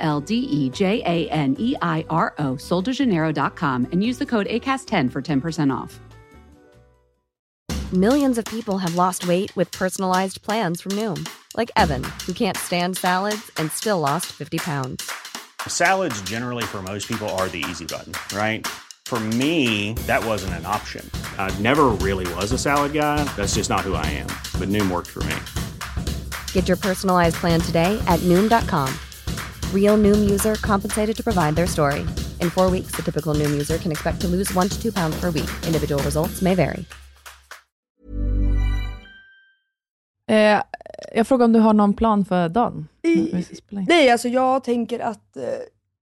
L D E J A N E I R O, soldejaneiro.com, and use the code ACAST10 for 10% off. Millions of people have lost weight with personalized plans from Noom, like Evan, who can't stand salads and still lost 50 pounds. Salads, generally, for most people, are the easy button, right? For me, that wasn't an option. I never really was a salad guy. That's just not who I am. But Noom worked for me. Get your personalized plan today at Noom.com. Real Noom user compensated to provide their story. In four weeks, the typical Noom user can expect to lose one to two pounds per week. Individual results may vary. Eh, jag frågar om du har någon plan för dagen? I- in. Nej, alltså jag tänker att eh,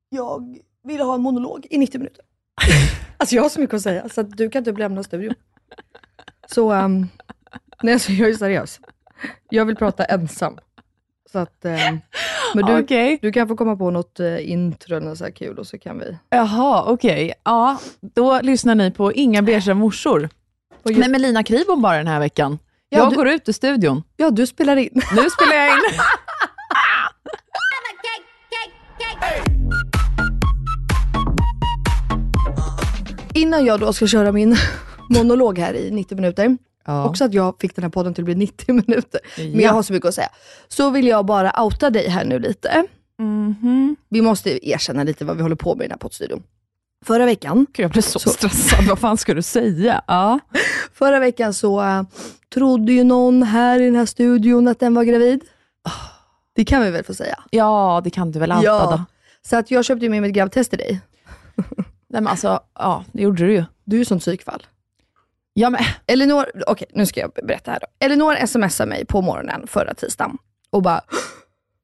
jag vill ha en monolog i 90 minuter. alltså jag har så mycket att säga, så att du kan typ lämna studion. Så, um, nej alltså jag är seriös. Jag vill prata ensam. Så att, ehm, men du, Okej. du kan få komma på något uh, intro eller så här kul och så kan vi... Jaha, okej. Ja, då lyssnar ni på Inga beiga morsor. Gör- Nej, men Lina Kribom bara den här veckan. Ja, jag du- går ut ur studion. Ja, du spelar in. Nu spelar jag in. Innan jag då ska köra min monolog här i 90 minuter, Ja. också att jag fick den här podden till att bli 90 minuter, men Ja. jag har så mycket att säga. Så vill jag bara outa dig här nu lite. Mhm. Vi måste erkänna lite vad vi håller på med i den här poddstudion. Förra veckan, Gud, jag blev så, Så- stressad. Vad fan ska du säga? Ja. förra veckan så äh, trodde ju någon här i den här studion att den var gravid. Det kan vi väl få säga? ja, det kan du väl outa Ja. då? Så att jag köpte med mig ett gravidtest till dig. Nej, men alltså, ja, det gjorde du ju. Du är ju sånt psykfall. Ja, men, Elinor, okej nu ska jag berätta här då. Elinor smsar mig på morgonen förra tisdagen och bara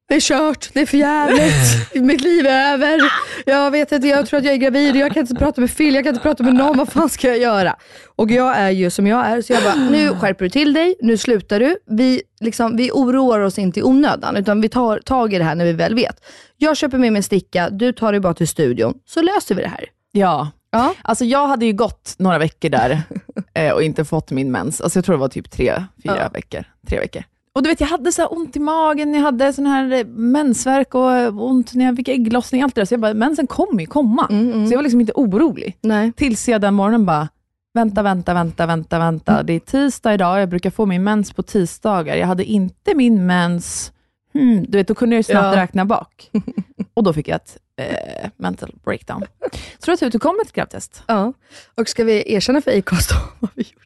det är kört, det är för jävligt, mitt liv är över. Jag vet inte, jag tror att jag är gravid, jag kan inte prata med Phil, jag kan inte prata med någon, vad fan ska jag göra? Och jag är ju som jag är, så jag bara, nu skärper du till dig, nu slutar du. Vi, liksom, vi oroar oss inte i onödan, utan vi tar tag i det här när vi väl vet. Jag köper med mig en sticka, du tar dig bara till studion, så löser vi det här. ja. Ja. Alltså jag hade ju gått några veckor där eh, och inte fått min mens. Alltså jag tror det var typ tre, fyra Ja. veckor. Tre veckor. Och du vet, jag hade så ont i magen, jag hade sån här eh, mensvärk och eh, ont när jag fick ägglossning, allt det där. Så jag bara, mensen kommer ju komma. Så jag var liksom inte orolig. Nej. Tills jag den morgonen bara, vänta, vänta, vänta, vänta, vänta. Det är tisdag idag, jag brukar få min mens på tisdagar. Jag hade inte min mens, hmm, du vet, då kunde jag ju snabbt Ja. räkna bak. Och då fick jag ett eh, mental breakdown. Så det var tur att du kom med ett gravidtest. Ja. Och ska vi erkänna för Acast vad vi gjort?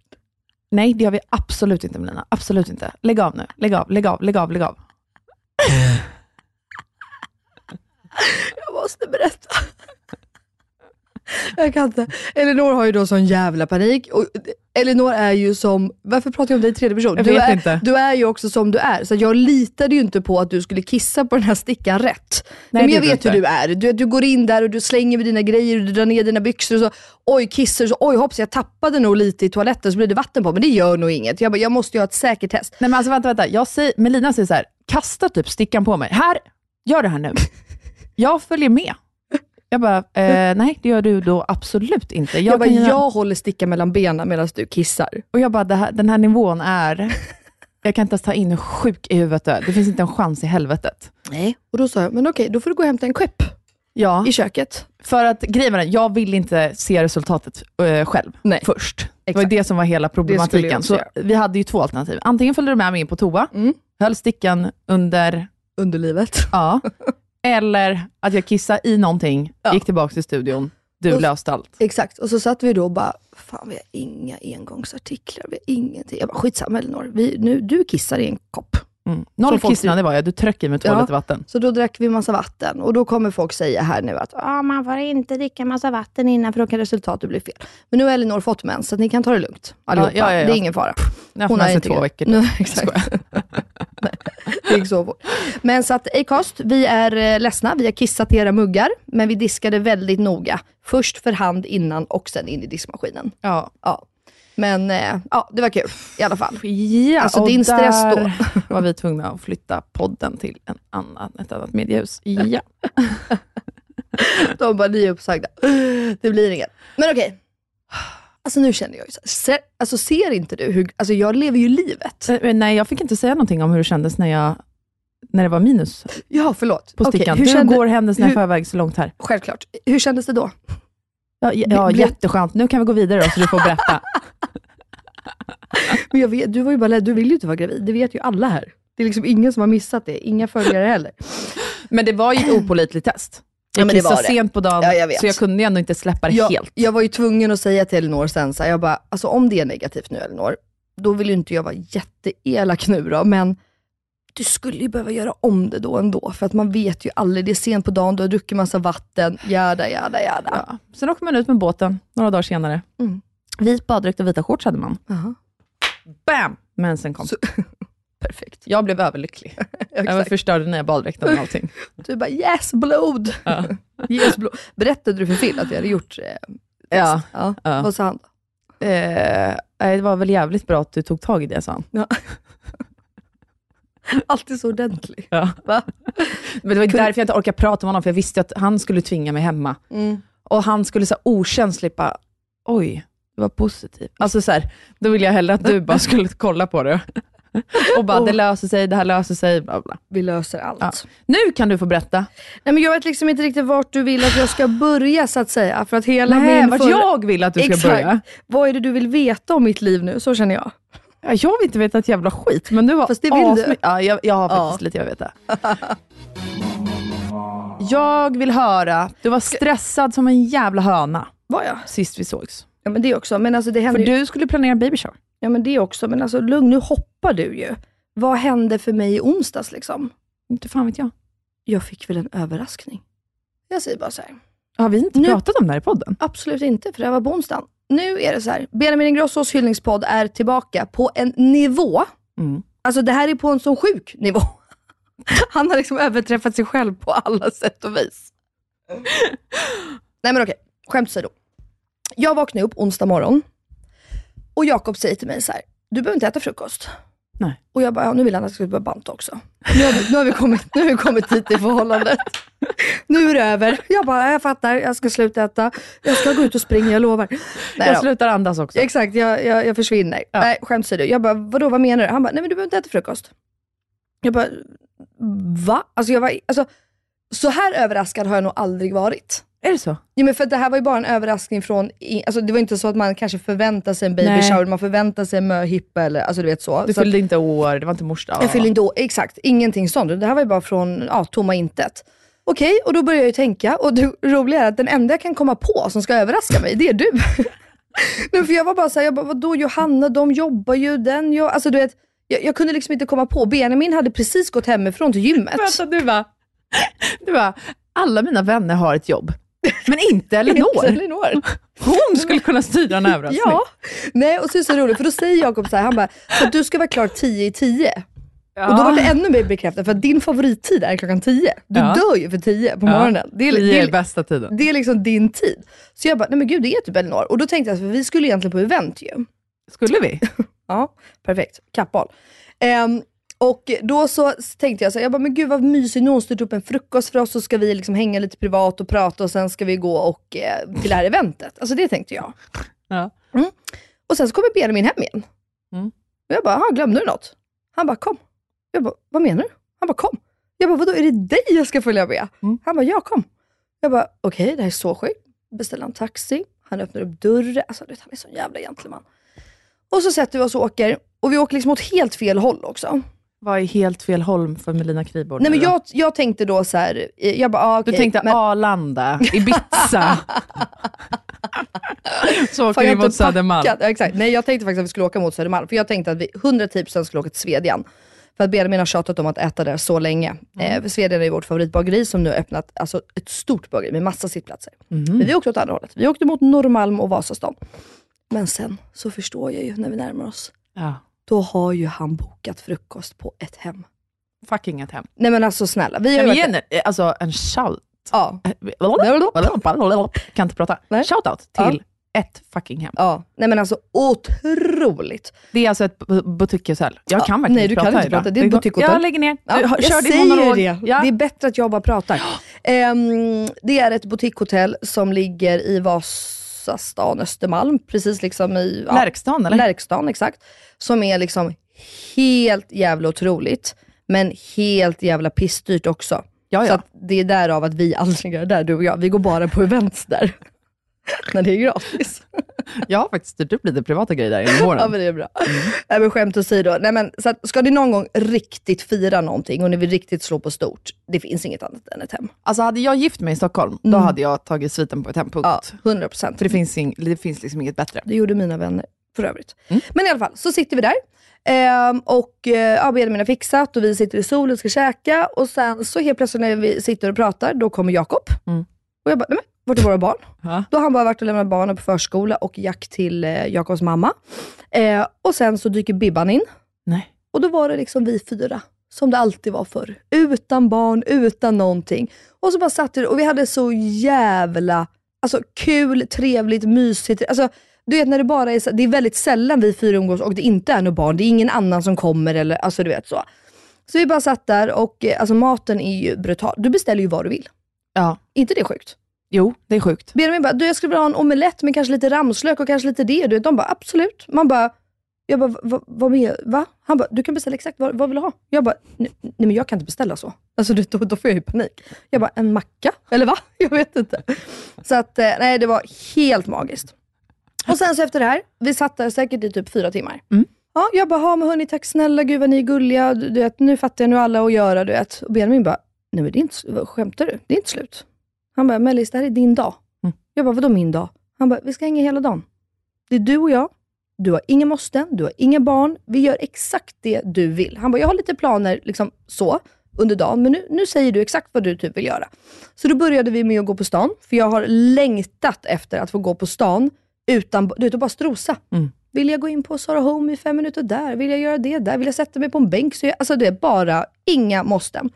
Nej, det gör vi absolut inte Melina. Absolut inte. Lägg av nu. Lägg av, lägg av, lägg av, lägg av. Jag måste berätta. Jag kan inte. Elinor har ju då sån jävla panik. Och Elinor är ju som, varför pratar jag om dig i tredje person? Jag du, vet är, inte. du är ju också som du är. Så jag litade ju inte på att du skulle kissa på den här stickan rätt. Nej, men jag vet du hur inte. du är. Du, du går in där och du slänger med dina grejer och du drar ner dina byxor och så, oj kissar du så, oj hoppas jag tappade nog lite i toaletten så blir det vatten på. Men det gör nog inget. Jag, bara, jag måste ju ha ett säkert test. Nej men alltså vänta, vänta. Jag säger, Melina säger så här, kasta typ stickan på mig. Här, gör det här nu. Jag följer med. Jag bara, eh, nej det gör du då absolut inte. Jag Jag, bara, göra- jag håller stickan mellan benen medan du kissar. Och jag bara, det här, den här nivån är, jag kan inte ens ta in hur sjuk i huvudet du är. Det finns inte en chans i helvetet. Nej. Och då sa jag, men okej, då får du gå och hämta en skepp Ja, i köket. för att grejen var den, jag vill inte se resultatet eh, själv Nej. först. Det var Exakt. det som var hela Det problematiken. Så vi hade ju två alternativ. Antingen följde du med mig in på toa, Mm. höll stickan under, Underlivet. ja, eller att jag kissade i någonting, Ja. gick tillbaka till studion, du Och- löste allt. Exakt, och så satt vi då och bara, fan vi har inga engångsartiklar, vi har ingenting. Jag bara, skitsamma Elinor, vi, nu, du kissar i en kopp. Mm. Noll kissnande var jag, du tryckte i mig två Ja. liter vatten. Så då drack vi massa vatten och då kommer folk säga här nu att ah, man får inte dricka massa vatten innan för då kan resultatet bli fel. Men nu har Elinor fått mens så att ni kan ta det lugnt allihopa. Ja, ja, ja. Det är ingen fara. Jag har haft med sig två veckor. Jag exakt. Det gick så fort. Men så att Acast, vi är eh, ledsna. Vi har kissat i era muggar, men vi diskade väldigt noga. Först för hand innan och sen in i diskmaskinen. Ja. Ja. Men eh, ja, det var kul i alla fall. Ja, Alltså, din stress då. var vi tvungna att flytta podden till en annan, ett annat mediehus. Ja. De bara, ni är uppsagda. Det blir inget. Men okej. Alltså nu känner jag ju se, alltså ser inte du hur, alltså jag lever ju livet. Eh, Nej, jag fick inte säga någonting om hur det kändes när, jag, när det var minus Ja, förlåt. på stickan. hur hur kände- går händelserna i hur- förväg så långt här? Självklart. Hur kändes det då? Ja, ja, Blev- jätteskönt. Nu kan vi gå vidare då, så du får berätta. Men jag vet, du var ju bara rädd, du vill ju inte vara gravid. Det vet ju alla här. Det är liksom ingen som har missat det, inga följare heller. Men det var ju ett opålitligt test. Ja, men det var det. sent på dagen, Ja, jag så jag kunde ändå inte släppa det Jag, helt. jag var ju tvungen att säga till Elinor sen, så här, jag bara, alltså om det är negativt nu Elinor, då vill ju inte jag vara jätteelak nu då, men du skulle ju behöva göra om det då ändå, för att man vet ju aldrig, det är sent på dagen, du har druckit massa vatten, jada, jada, jada. Ja. Sen åker man ut med båten några dagar senare. Mm. Vit baddräkt och vita shorts hade man. Jaha. Bam! Mensen kom. Så- Perfekt. Jag blev överlycklig. Jag förstörde nya baddräkten och allting. Du bara yes blod! Ja. yes, blod. Berättade du för Phil att jag hade gjort eh, Ja. ja. Ja. Vad sa han? Eh, det var väl jävligt bra att du tog tag i det, sa han. Ja. Alltid så ordentlig. Ja. Va? Men det var därför jag inte orkade prata med honom, för jag visste att han skulle tvinga mig hemma. Mm. Och han skulle så okänsligt bara, oj, det var positivt. Alltså så här, då ville jag hellre att du bara skulle kolla på det. Och bara, det löser sig, det här löser sig, bla bla. Vi löser allt. Ja. Nu kan du få berätta. Nej, men jag vet liksom inte riktigt vart du vill att jag ska börja så att säga. För att hela Nej, min vart förra- jag vill att du ska Exakt. börja. Vad är det du vill veta om mitt liv nu? Så känner jag. Ja, jag vill inte veta ett jävla skit, men du har Fast det vill du. Ja, jag, jag har Ja. faktiskt lite jag vet det. Jag vill höra, du var stressad som en jävla höna Var jag? sist vi sågs. Ja men det också. Men alltså det För hände ju... du skulle planera baby shower. Ja men det också. Men alltså lugn, nu hoppar du ju. Vad hände för mig i onsdags liksom? Inte fan vet jag. Jag fick väl en överraskning. Jag säger bara så här. Har vi inte Nu- pratat om det här i podden? Absolut inte, för det här var på onsdagen. Nu är det så här. Benjamin Ingrossos hyllningspodd är tillbaka på en nivå. Mm. Alltså det här är på en sån sjuk nivå. Han har liksom överträffat sig själv på alla sätt och vis. Nej men okej, skämt åsido. Jag vaknar upp onsdag morgon och Jakob säger till mig så här. du behöver inte äta frukost. Nej. Och jag bara, ja, nu vill han att jag ska börja banta också. Nu har, vi, nu, har vi kommit, nu har vi kommit hit i förhållandet. Nu är det över. Jag bara, jag fattar, jag ska sluta äta. Jag ska gå ut och springa, jag lovar. Nej Jag då. slutar andas också. Exakt, jag, jag, jag försvinner. Ja. Nej, skämt åsido. Jag bara, vadå, vad menar du? Han bara, nej men du behöver inte äta frukost. Jag bara, va? Alltså, jag var, alltså, så här överraskad har jag nog aldrig varit. Är det så? Ja, men för det här var ju bara en överraskning från, alltså, det var inte så att man kanske förväntar sig en baby Nej. shower, man förväntar sig en möhippa eller alltså du vet så. Du så att, fyllde inte år, det var inte mors dag. jag fyllde inte år, exakt, ingenting sånt. Det här var ju bara från ja, tomma intet. Okej, och då börjar jag ju tänka, och det roliga är att den enda jag kan komma på som ska överraska mig, det är du. Nej, för jag var bara såhär, jag bara, vadå Johanna, de jobbar ju, den jag, alltså du vet, jag, jag kunde liksom inte komma på. Benjamin hade precis gått hemifrån till gymmet. Vänta, du bara, du bara, alla mina vänner har ett jobb, men inte Elinor. Elinor. Hon skulle kunna styra en överraskning. Ja. Nej, och så är det så roligt, för då säger Jakob så här, han bara, så att du ska vara klar 10 i 10. Och då var det ännu mer bekräftat, för att din favorittid är klockan 10. Du Ja. dör ju för 10 på Ja. morgonen. Det är, Det är bästa tiden. det är liksom din tid. Så jag bara, nej men gud det är typ Elinor. Och då tänkte jag, för vi skulle egentligen på event ju. Skulle vi? Ja, perfekt. Kappal. Ehm, och då så tänkte jag så här, jag bara, men gud vad mysigt, nu har hon styrt upp en frukost för oss, så ska vi liksom hänga lite privat och prata och sen ska vi gå och, eh, till det här eventet. Alltså det tänkte jag. Ja. Mm. Och sen så kommer Benjamin hem igen. Mm. Och jag bara, "Aha, glömde du något? Han bara, kom. Jag bara, vad menar du? Han bara, kom. Jag bara, vadå, är det dig jag ska följa med? Mm. Han bara, ja kom. Jag bara, okej, det här är så sjukt. Beställer en taxi, han öppnar upp dörren. Alltså, du vet, han är sån jävla gentleman. Och så sätter vi oss och åker. Och vi åker liksom åt helt fel håll också. Vad är helt fel håll för Melina Kribord? Nej, men jag, jag tänkte då så här, jag bara, ah, Du okej, tänkte men- Arlanda, Ibiza. Så åker vi mot Södermalm. Ja, exakt. Nej, jag tänkte faktiskt att vi skulle åka mot Södermalm. För jag tänkte att vi 110% skulle åka till Svedjan. För att Benjamin har tjatat om att äta där så länge. Mm. Eh, Svedjan är vårt favoritbageri som nu har öppnat alltså, ett stort bageri med massa sittplatser. Mhm. Men vi åkte åt andra hållet. Vi åkte mot Norrmalm och Vasastan. Men sen så förstår jag ju när vi närmar oss. Ja. Då har ju han bokat frukost på ett hem. Fucking ett hem. Nej men alltså snälla. Vi har ju varit en, alltså en shout? Ja. Kan inte prata. Nej. Shoutout till ett fucking hem. Ja, nej men alltså otroligt. Det är alltså ett bu- butikshotell. Jag kan Ja, verkligen nej, inte du kan prata inte prata. Det är ett butikshotell. Jag lägger ner. Ja, jag kör din säger monolog. det. Ja. Det är bättre att jag bara pratar. Ehm, det är ett butikshotell som ligger i Vasastan, Östermalm, precis liksom i... ja, Lärkstan eller? Lärkstan, exakt. Som är liksom helt jävla otroligt, men helt jävla pissdyrt också. Ja, Så ja. att det är därav att vi aldrig gör det där, du och jag. Vi går bara på events där. När det är gratis. Jag har faktiskt styrt upp lite privata grejer där genom Ja, åren. men det är bra. Nej, men skämt åsido. Nej, men, så att, ska ni någon gång riktigt fira någonting och ni vill riktigt slå på stort, det finns inget annat än ett hem. Alltså hade jag gift mig i Stockholm, då Mm. hade jag tagit sviten på ett hem, punkt. Ja, 100 procent. För det finns, ing, det finns liksom inget bättre. Det gjorde mina vänner för övrigt. Mm. Men i alla fall, så sitter vi där. Ehm, och eh, ja, Benjamin har fixat och vi sitter i solen och ska käka. Och sen så helt plötsligt när vi sitter och pratar, då kommer Jakob. Mm. Och jag bara, nej men, vart är våra barn? Ja. Då har han bara varit och lämnat barnen på förskola och Jack till eh, Jakobs mamma. Eh, och sen så dyker Bibban in. Nej. Och då var det liksom vi fyra, som det alltid var förr. Utan barn, utan någonting. Och så bara satt vi och vi hade så jävla alltså, kul, trevligt, mysigt. Alltså, du vet när det bara är det är väldigt sällan vi fyra umgås och det inte är något barn. Det är ingen annan som kommer eller alltså du vet så. Så vi bara satt där och eh, alltså maten är ju brutal. Du beställer ju vad du vill. Ja. inte det sjukt? Jo, det är sjukt. Benjamin bara, du jag skulle vilja ha en omelett med kanske lite ramslök och kanske lite det. Du de bara, absolut. Man bara, jag bara, "Va- vad med, va? Han bara, du kan beställa exakt vad, vad vill du ha? Jag bara, nej, men jag kan inte beställa så. Alltså du, då, då får jag ju panik. Jag bara, en macka? Eller va? Jag vet inte. Så att, eh, nej det var helt magiskt. Och sen så efter det här, vi satt där säkert i typ fyra timmar. Mm. Ja, jag bara, "Ja, men hörni, tack snälla, gud vad ni är gulliga. Du, du vet, nu fattar jag nu alla att göra, du vet. Och Benjamin bara, nej men det är inte, vad skämtar du? Det är inte slut. Han bara, Mellis, det här är din dag. Mm. Jag bara, vadå min dag? Han bara, vi ska hänga hela dagen. Det är du och jag. Du har inga måsten, du har inga barn. Vi gör exakt det du vill. Han bara, jag har lite planer liksom så under dagen, men nu, nu säger du exakt vad du typ vill göra. Så då började vi med att gå på stan, för jag har längtat efter att få gå på stan utan, du vet, att bara strosa. Mm. Vill jag gå in på Sara Home i fem minuter där? Vill jag göra det där? Vill jag sätta mig på en bänk? Så jag, alltså det är bara inga måsten.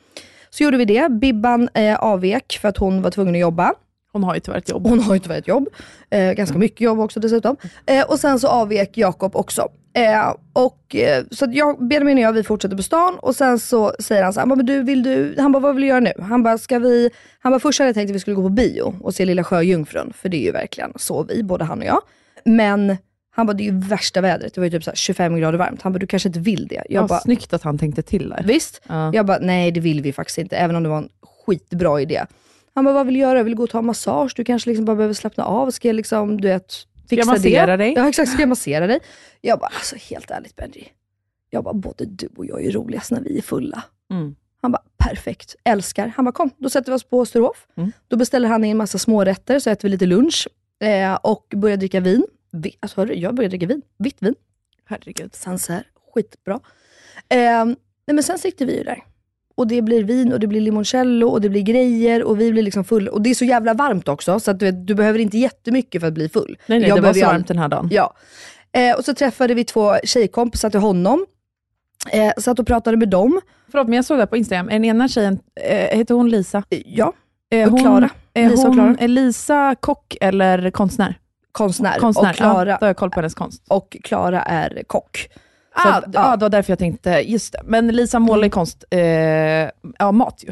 Så gjorde vi det. Bibban eh, avvek för att hon var tvungen att jobba. Hon har ju tyvärr ett jobb. Hon har ju tyvärr ett jobb. Eh, ganska mycket jobb också dessutom. Eh, och sen så avvek Jakob också. Eh, och, eh, så jag, Benjamin och jag, vi fortsätter på stan och sen så säger han så här, "Men du, vill du, han bara, vad vill du göra nu? Han bara, ska vi, han bara, först hade jag tänkt att vi skulle gå på bio och se Lilla Sjöjungfrun, för det är ju verkligen så vi, både han och jag. Men han bara, det är ju värsta vädret, det var ju typ så här 25 grader varmt. Han bara, du kanske inte vill det? Jag Ja, bara, snyggt att han tänkte till där. visst? Ja. Jag bara, nej det vill vi faktiskt inte, även om det var en skitbra idé. Han bara, vad vill du göra? Vill du gå och ta massage? Du kanske liksom bara behöver slappna av. Ska jag liksom, du vet, fixa massera det? dig? Ja exakt, ska jag massera dig? Jag bara, alltså helt ärligt Benji. Jag bara, både du och jag är roligast när vi är fulla. Mm. Han bara, perfekt, älskar. Han bara, kom, då sätter vi oss på Sturehof. Mm. Då beställer han in en massa smårätter, så äter vi lite lunch eh, och börjar dricka vin. Alltså hörru, jag börjar dricka vin. Vitt vin. Herregud. Sancerre, skitbra. Eh, nej men sen sitter vi ju där. Och det blir vin och det blir limoncello och det blir grejer och vi blir liksom fulla. Och det är så jävla varmt också, så att du, vet, du behöver inte jättemycket för att bli full. Nej, nej, Jag det var så all- varmt den här dagen. Ja. Eh, och så träffade vi två tjejkompisar till honom. Eh, satt och pratade med dem. Förlåt, men jag såg det på Instagram. Den ena tjejen, eh, heter hon Lisa? Eh, ja, Är Och hon, Klara. Lisa och Klara. Är Lisa kock eller konstnär? Konstnär. Konstnär, Och Klara ja, då har jag koll på hennes konst. och Klara är kock. Så Ah, ja. ja. det var därför jag tänkte, just det. Men Lisa målar ju konst, eh, ja mat ju.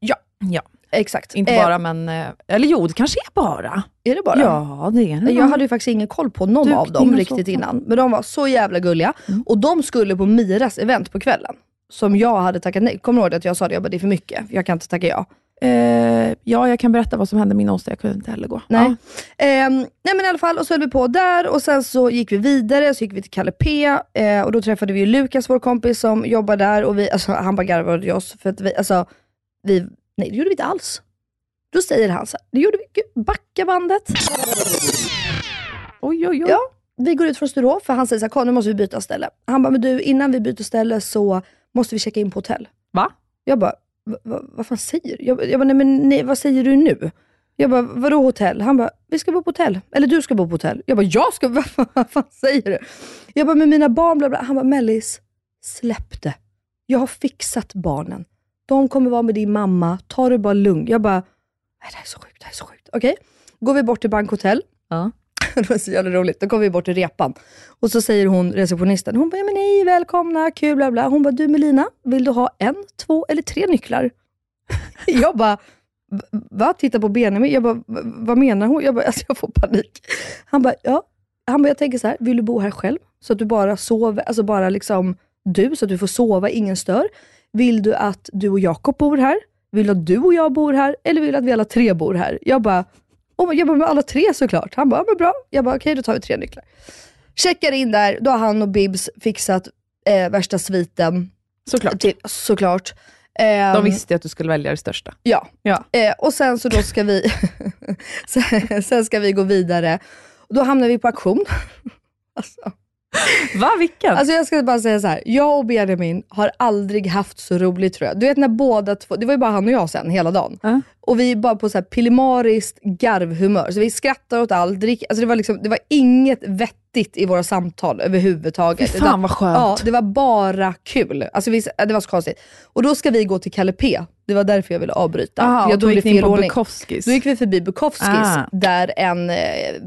Ja, ja. Exakt. inte Eh, bara men, eh, eller jo det kanske är bara. Är det bara? Ja, det är det. Jag hade ju faktiskt ingen koll på någon Dukning av dem riktigt innan. Men de var så jävla gulliga. Mm. Och de skulle på Miras event på kvällen. Som jag hade tackat nej. Kommer du ihåg att jag sa det? Jag bara, det är för mycket. Jag kan inte tacka ja. Eh, ja, jag kan berätta vad som hände min onsdag. Jag kunde inte heller gå. Nej. Ja. Ehm, nej men i alla fall, och så höll vi på där och sen så gick vi vidare, så gick vi till Kalle P. Eh, och då träffade vi Lukas, vår kompis som jobbar där. Och vi, alltså, han bara garvade åt oss. För att vi, alltså, vi, nej det gjorde vi inte alls. Då säger han så här, det gjorde vi, backa bandet. Oj, oj, oj. Ja, vi går ut från Sturehof, för han säger så här, "Kom, nu måste vi byta ställe. Han bara, men du innan vi byter ställe så måste vi checka in på hotell. Va? Jag bara, "Va- va- vad fan säger du? Jag, jag bara, nej men nej, vad säger du nu? Jag bara, vadå hotell? Han bara, vi ska bo på hotell. Eller du ska bo på hotell. Jag bara, jag ska? Vad fan säger du? Jag bara, med mina barn, bla bla. Han bara, Mellis, släpp det. Jag har fixat barnen. De kommer vara med din mamma. Ta det bara lugnt. Jag bara, nej det här är så sjukt, det här är så sjukt. Okej, går vi bort till bankhotell. Ja. det var så jävla roligt. Då kommer vi bort till repan. Och så säger hon, receptionisten, hon bara, ja, men hej, välkomna, kul, bla bla. Hon bara, du Melina, vill du ha en, två eller tre nycklar? jag bara, va? Titta på Benjamin. Jag bara, vad menar hon? Jag bara, alltså jag får panik. Han bara, ja. Han bara, jag tänker så här, vill du bo här själv? Så att du bara sover, alltså bara liksom du, så att du får sova, ingen stör. Vill du att du och Jakob bor här? Vill du att du och jag bor här? Eller vill du att vi alla tre bor här? Jag bara, oh, jag bara med alla tre såklart. Han bara, men bra. Jag bara, okej då tar vi tre nycklar. Checkar in där, då har han och Bibs fixat eh, värsta sviten. Såklart. Till, såklart. Ehm, De visste att du skulle välja det största. Ja. Ja. Eh, och sen så då ska vi, sen, sen ska vi gå vidare. Och då hamnar vi på auktion. alltså, Va, vilken? alltså jag ska bara säga så här. jag och Benjamin har aldrig haft så roligt tror jag. Du vet när båda två, det var ju bara han och jag sen hela dagen. Ja. Och vi är bara på så här pillemariskt garvhumör. Så vi skrattar åt allt, drick, alltså det, var liksom, det var inget vettigt i våra samtal överhuvudtaget. Fy fan vad skönt. Ja, det var bara kul. Alltså vi, det var så konstigt. Och då ska vi gå till Kalle P. Det var därför jag ville avbryta. Aha, jag då gick ni in på ordning. Bukowskis. Då gick vi förbi Bukowskis, Ah. där en eh,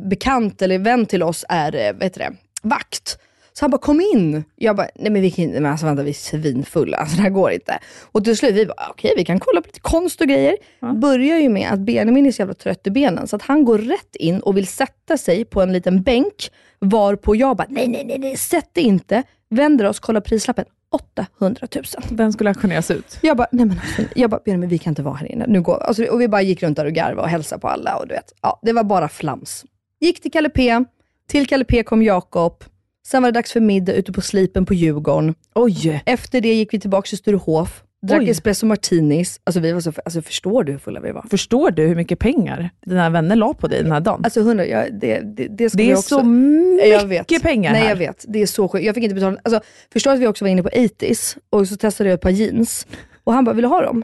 bekant eller vän till oss är eh, heter det, vakt. Så han bara, kom in. Jag bara, nej men vi kan inte, men alltså vänta vi är svinfulla, alltså det här går inte. Och till slut, vi bara, okej vi kan kolla på lite konst och grejer. Börjar ju med att Benjamin är så jävla trött i benen, så att han går rätt in och vill sätta sig på en liten bänk, varpå jag bara, nej nej nej, nej sätt dig inte. Vänder oss, kollar prislappen, 800 000. Den skulle auktioneras ut. Jag bara, nej men alltså, jag bara, Benjamin vi kan inte vara här inne. Nu går, alltså, och vi bara gick runt där och garvade och hälsade på alla. Och du vet, ja, det var bara flams. Gick till Kalle P. Till Kalle P kom Jakob. Sen var det dags för middag ute på Slipen på Djurgården. Oj! Efter det gick vi tillbaka till Sturehof. Drack Oj. espresso martinis. Alltså, vi var så, alltså förstår du hur fulla vi var? Förstår du hur mycket pengar dina vänner la på dig den här dagen? Alltså hundra, ja, det, det, det ska det är också... så mycket pengar Nej här. jag vet, det är så sjukt. Jag fick inte betala. Alltså, förstår att vi också var inne på 80s och så testade jag ett par jeans. Och han bara, vill du ha dem?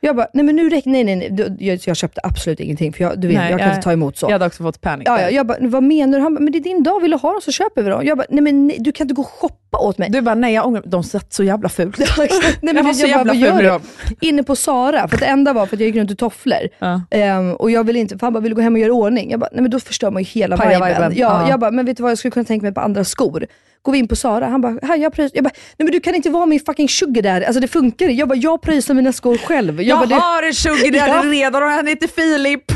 Jag bara, nej men nu räcker Nej nej nej. Jag, jag köpte absolut ingenting för jag, du vet, Nej, jag kan jag- inte ta emot så. Jag hade också fått panik Ja, ja, jag bara, vad menar du? Han bara, men det är din dag, vill du ha dem så köper vi dem. Jag bara, nej men nej, du kan inte gå och shoppa åt mig. Du bara, nej jag ångrar De satt så jävla fult. Nej, jag var jag så bara, jävla gör ful du? dem. Inne på Sara, för det enda var för att jag gick runt i tofflor. Ja. Ehm, och jag ville inte, för han bara, vill du gå hem och göra ordning? Jag bara, nej men då förstör man ju hela Paja viben. viben. Ja, Ja. Jag bara, men vet du vad, jag skulle kunna tänka mig på andra skor. Går vi in på Sara, han bara, här jag pröjsar. Jag bara, nej men du kan inte vara min fucking sugar där. Alltså det funkar Jag bara, jag pröjsar mina skor själv. Jag, Jag bara, har en sugar daddy Ja. redan och han heter Filip.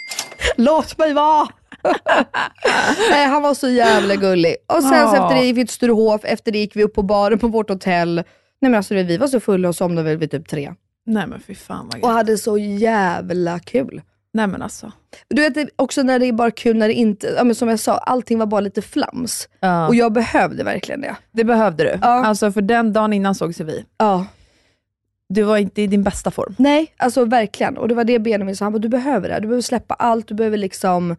låt mig vara. nej, han var så jävla gullig. Och sen Ja. efter det gick vi till Sturehof, efter det gick vi upp på baren på vårt hotell. Nej men alltså vi var så fulla och somnade väl vid typ tre. Nej men fy fan vad Och hade så jävla kul. Nej men alltså. Du vet också när det är bara kul när det inte, ja, men som jag sa, allting var bara lite flams. Ja. Och jag behövde verkligen det. Det behövde du. Ja. Alltså för den dagen innan sågs vi. Ja. Du var inte i din bästa form. Nej, alltså verkligen. Och det var det Benjamin sa, han bara, du behöver det. Du behöver släppa allt, du behöver liksom,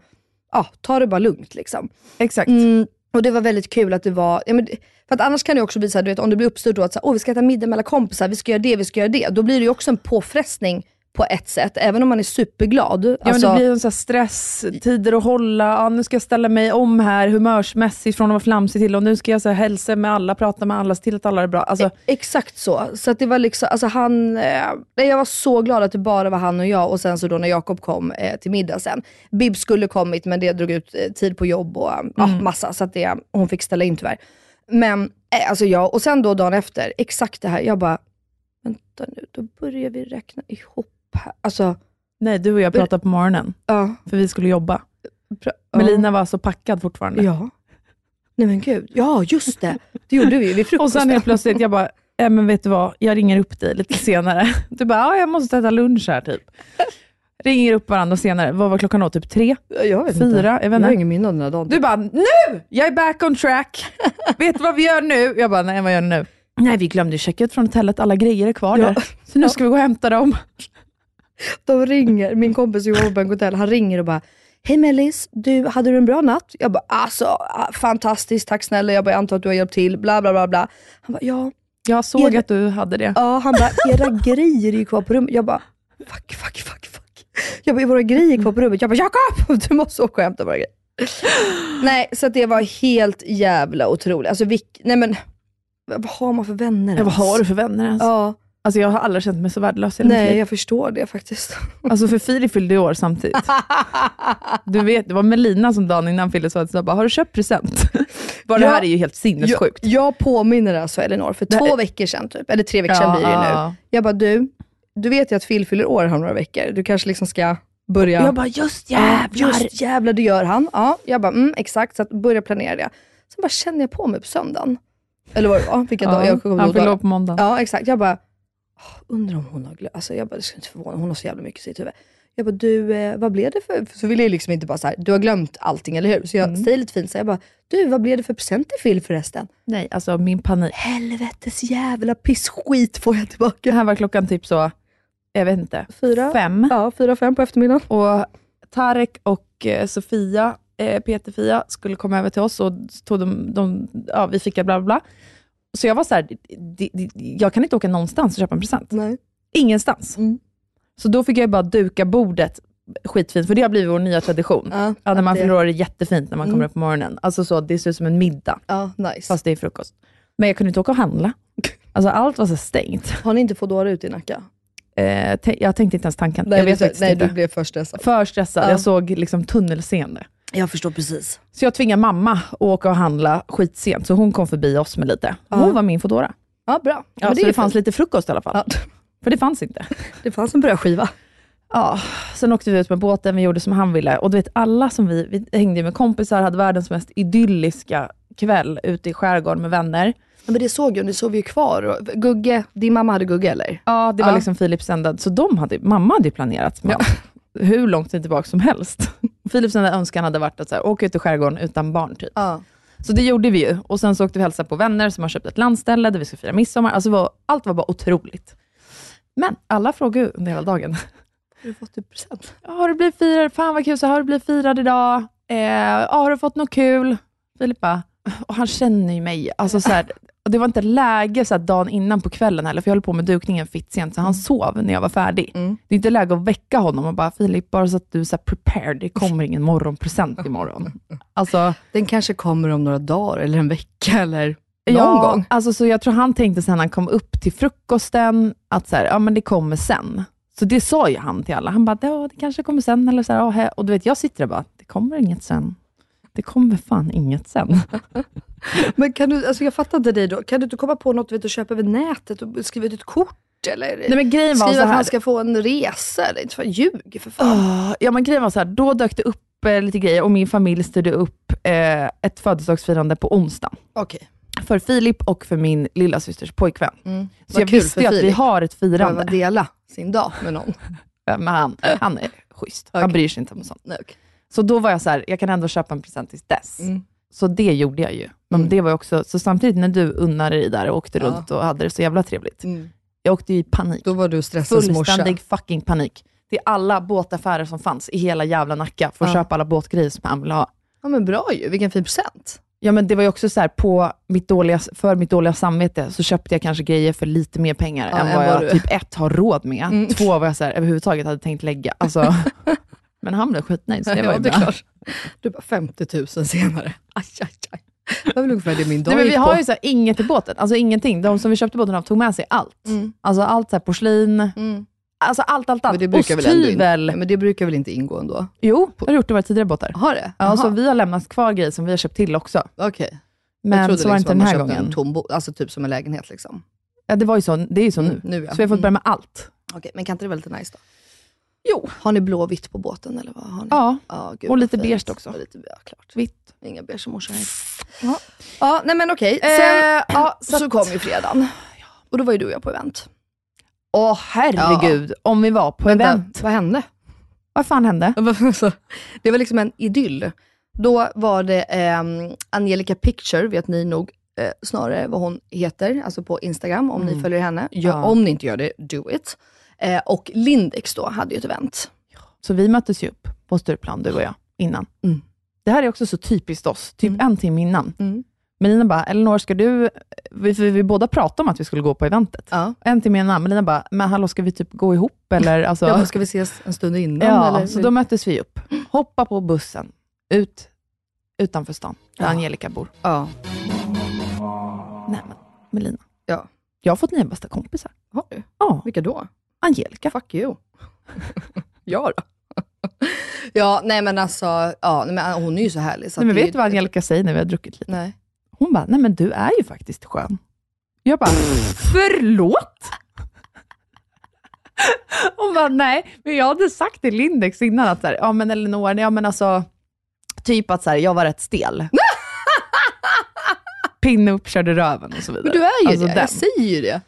ja, ta det bara lugnt liksom. Exakt. Mm, och det var väldigt kul att det var, ja, men, för att annars kan det också bli så här, du vet om det blir uppstyrt då att så här, Åh, vi ska äta middag med alla kompisar, vi ska göra det, vi ska göra det. Då blir det ju också en påfrestning på ett sätt, även om man är superglad. Ja, Alltså, men det blir en sån stress, tider att hålla, ja, nu ska jag ställa mig om här humörsmässigt från att vara flamsig till och nu ska jag så här, hälsa med alla, prata med alla, se till att alla är bra. Alltså, Exakt så. Så att det var liksom, alltså han, eh, jag var så glad att det bara var han och jag och sen så då när Jakob kom eh, till middag sen. Bib skulle kommit men det drog ut eh, tid på jobb och ja, massa så att det, hon fick ställa in tyvärr. Men eh, alltså jag, och sen då dagen efter, exakt det här, jag bara, vänta nu, då börjar vi räkna ihop. Alltså, nej, du och jag pratade på morgonen, ja. för vi skulle jobba. pra- ja. Melina var så packad fortfarande. Ja. Nej men gud, ja just det. Det gjorde vi vid Och frukosten. sen helt plötsligt, jag bara, äh, men vet du vad, jag ringer upp dig lite senare. Du bara, ja jag måste äta lunch här typ. Ringer upp varandra senare, vad var klockan då? Typ tre? jag vet Fyra? inte. Jag vet Jag har inte. ingen minne av den här dagen. Du bara, nu! Jag är back on track. Vet du vad vi gör nu? Jag bara, nej vad gör ni nu? Nej, vi glömde checka ut från hotellet, alla grejer är kvar Ja. där. Så nu ska vi gå och hämta dem. De ringer, min kompis jobbar på hotell, han ringer och bara Hej Mellis, du, hade du en bra natt? Jag bara, alltså ah, fantastiskt, tack snälla. Jag bara, jag antar att du har hjälpt till, bla bla bla bla. Han bara, ja. Jag såg Är det- att du hade det. Ja, han bara, era grejer är ju kvar på rummet. Jag bara, fuck, fuck, fuck, fuck. Jag bara, våra grejer kvar på rummet. Jag bara, Jakob! Du måste åka och hämta våra grejer. Nej, så det var helt jävla otroligt. Alltså, vilk, nej men, vad har man för vänner Ja, vad ens? har du för vänner ens? Ja, Alltså jag har aldrig känt mig så värdelös i mitt nej liv. jag förstår det faktiskt. Alltså för Filip fyllde i år samtidigt. Du vet, det var Melina som dagen innan fyllde sa bara, har du köpt present? Bara det Ja. här är ju helt sinnessjukt. Jag, jag påminner alltså Elinor för Det två veckor sedan, typ, eller tre veckor sedan blir det nu. ja. Jag bara, du, du vet ju att Phil fyller år om några veckor. Du kanske liksom ska börja... Jag bara, just Ja, jävlar. just jävlar, det gör han. Ja, jag bara, mm, exakt. Så att börja planera det. Sen bara känner jag på mig på söndagen. Eller vad det var, vilka dagar. Jag kommer han år på måndag. Ja, exakt. Jag bara, "Åh, undrar om hon har glömt. Alltså, jag bara, det skulle inte förvåna hon har så jävla mycket i sitt huvud. Jag bara, du, eh, vad blev det för... Så vill jag liksom inte bara så här, du har glömt allting, eller hur? Så jag Mm. säger lite fint så här, jag bara, du, vad blev det för present till Phil förresten? Nej, alltså min panik. Helvetes jävla pissskit får jag Det tillbaka. här var klockan typ så, jag vet inte, Fyra? fem. Ja, fyra, fem på eftermiddagen. Och Tarek och eh, Sofia, eh, Peter-Fia, skulle komma över till oss och tog de, de, ja, vi fick bla bla bla. Så jag var så här, "Det- det- jag kan inte åka någonstans och köpa en present. Nej. Ingenstans. Mm. Så då fick jag bara duka bordet skitfint, för det har blivit vår nya tradition. Ja, Ja, när man fyller år är det jättefint när man kommer Mm. upp på morgonen. Alltså så, det ser ut som en middag, Ja, nice. fast det är frukost. Men jag kunde inte åka och handla. Alltså allt var så stängt. Har ni inte Foodora ute i Nacka? Eh, jag tänkte inte ens tanken. Nej, jag vet du, nej inte. du blev för stressad. För stressad. Ja. Jag såg liksom tunnelseende. Jag förstår precis. Så jag tvingade mamma att åka och handla skitsent, så hon kom förbi oss med lite. Ja. Hon var min Foodora. Ja, bra. Ja, Men så det fanns fint. lite frukost i alla fall. Ja, För det fanns inte. det fanns en brödskiva. Ja, sen åkte vi ut med båten, vi gjorde som han ville. Och du vet, alla som vi, vi hängde med kompisar, hade världens mest idylliska kväll ute i skärgården med vänner. Ja, men det såg jag, det såg vi ju kvar. Gugge, din mamma hade Gugge eller? Ja, det var Ja. liksom Philips enda, så de hade, mamma hade ju planerat med hur lång tid tillbaka som helst. Philips enda önskan hade varit att så här, åka ut i skärgården utan barn. Typ. Ja. Så det gjorde vi ju. Och sen så åkte vi hälsa på vänner som har köpt ett landställe där vi ska fira midsommar. Alltså var, allt var bara otroligt. Men alla frågade under hela dagen. Har du fått typ present? Ja, Har du blivit firad? Fan vad kul, så har du blivit firad idag? Eh, har du fått något kul? Filip bara, och han känner ju mig. Alltså, så här, och det var inte läge så dagen innan på kvällen heller, för jag höll på med dukningen fitt sent, så han sov när jag var färdig. Mm. Det är inte läge att väcka honom och bara, Filip, bara så att du är så prepared, det kommer ingen morgonpresent imorgon. Alltså, Den kanske kommer om några dagar eller en vecka eller någon ja, gång. Alltså, så jag tror han tänkte sen han kom upp till frukosten, att så här, ja, men det kommer sen. Så det sa ju han till alla. Han bara, ja, det kanske kommer sen. Eller så här, och du vet, jag sitter där bara, det kommer inget sen. Det kommer fan inget sen. Men kan du, alltså jag fattar inte dig då. Kan du inte komma på något vet, att köpa över nätet och skriva ut ett kort? Eller Nej, men grejen var skriva att han ska få en resa? Eller inte för ljug för fan. Ah, ja, men grejen var så här, då dök det upp eh, lite grejer och min familj styrde upp eh, ett födelsedagsfirande på onsdagen. Okej. För Filip och för min lilla systers pojkvän. Mm. Så jag visste ju att vi har ett Behöva firande. dela sin dag med någon. Ja, Men han, han är schysst. Han Okej. bryr sig inte om sånt. Okej. Så då var jag så här, jag kan ändå köpa en present tills dess. Mm. Så det gjorde jag ju. Men Mm. det var också, så samtidigt när du unnade dig där och åkte Ja. runt och hade det så jävla trevligt. Mm. Jag åkte ju i panik. Då var du stressens morsa. Fullständig fucking panik. Det är alla båtaffärer som fanns i hela jävla Nacka för att Ja. köpa alla båtgrejer som han ville ha. Ja men bra ju, vilken fin present. Ja, men det var ju också så här, på mitt dåliga, för mitt dåliga samvete så köpte jag kanske grejer för lite mer pengar Ja, än vad jag du- typ ett har råd med. Mm. Två vad jag så här, överhuvudtaget hade tänkt lägga. Alltså, men han blev skitnöjd, så det var ju bra. klart. Du bara 50 000 senare. Aj, aj, aj. Det var väl ungefär det min dag Nej, men vi gick har på. ju så här, inget i båten, alltså ingenting. De som vi köpte båten av tog med sig allt. Mm. Alltså allt så här, porslin, Mm. alltså allt, allt, allt. Men det brukar väl ändå in... Osthyvel. Men det brukar väl inte ingå ändå? Jo, det har gjort det i våra tidigare båtar. Har det? Ja, så vi har lämnat kvar grejer som vi har köpt till också. Okej. Jag Men trodde så var det inte liksom den att här man köpte gången. En tom bo- alltså typ som en lägenhet liksom. Ja, det, var ju så, det är ju så nu. Mm, nu ja. Så vi har fått börja med allt. Okej, men kan inte det vara lite nice då? Jo. Har ni blå och vitt på båten eller vad har ni? Ja, Ja, gud, och lite beige också. Och lite, ja, klart. vitt. Inga beige morsor här. Ja. Ja, nej men okej. Sen Eh, ja, så, så, att- kom ju fredagen. Och då var ju du och jag på event. Åh herregud, om vi var på Vänta, event. Vad hände? Vad fan hände? Det var liksom en idyll. Då var det ehm, Angelica Picture, vet ni nog eh, snarare vad hon heter, alltså på Instagram, om ni Mm. följer henne. Gör, Ja. Om ni inte gör det, do it. Eh, och Lindex då hade ju ett event. Så vi möttes ju upp på Stureplan, du och jag, innan. Mm. Det här är också så typiskt oss, typ Mm. en timme innan. Mm. Melina bara, Elinor, ska du... Vi, för vi båda pratade om att vi skulle gå på eventet. Ja. En timme innan. Melina bara, men hallå, ska vi typ gå ihop eller? Alltså, bara, ska vi ses en stund innan? ja, eller? så då möttes vi upp. Hoppa på bussen, ut utanför stan, där Ja. Angelica bor. ja. Nej men, Melina. Ja. Jag har fått nya bästa kompisar. Har du? Ja, Vilka då? Angelica. Fuck you. ja då. ja, nej men alltså, ja, men hon är ju så härlig. Så Nej, men vet du vad Angelica säger när vi har druckit lite? Nej. Hon bara, nej men du är ju faktiskt skön. Jag bara, förlåt? Hon bara, nej, men jag hade sagt till Lindex innan att, så här, ja men Elinor, ja men alltså, typ att så här, jag var rätt stel. Pinne upp, körde röven och så vidare. Men du är ju Alltså det, den. jag säger ju det.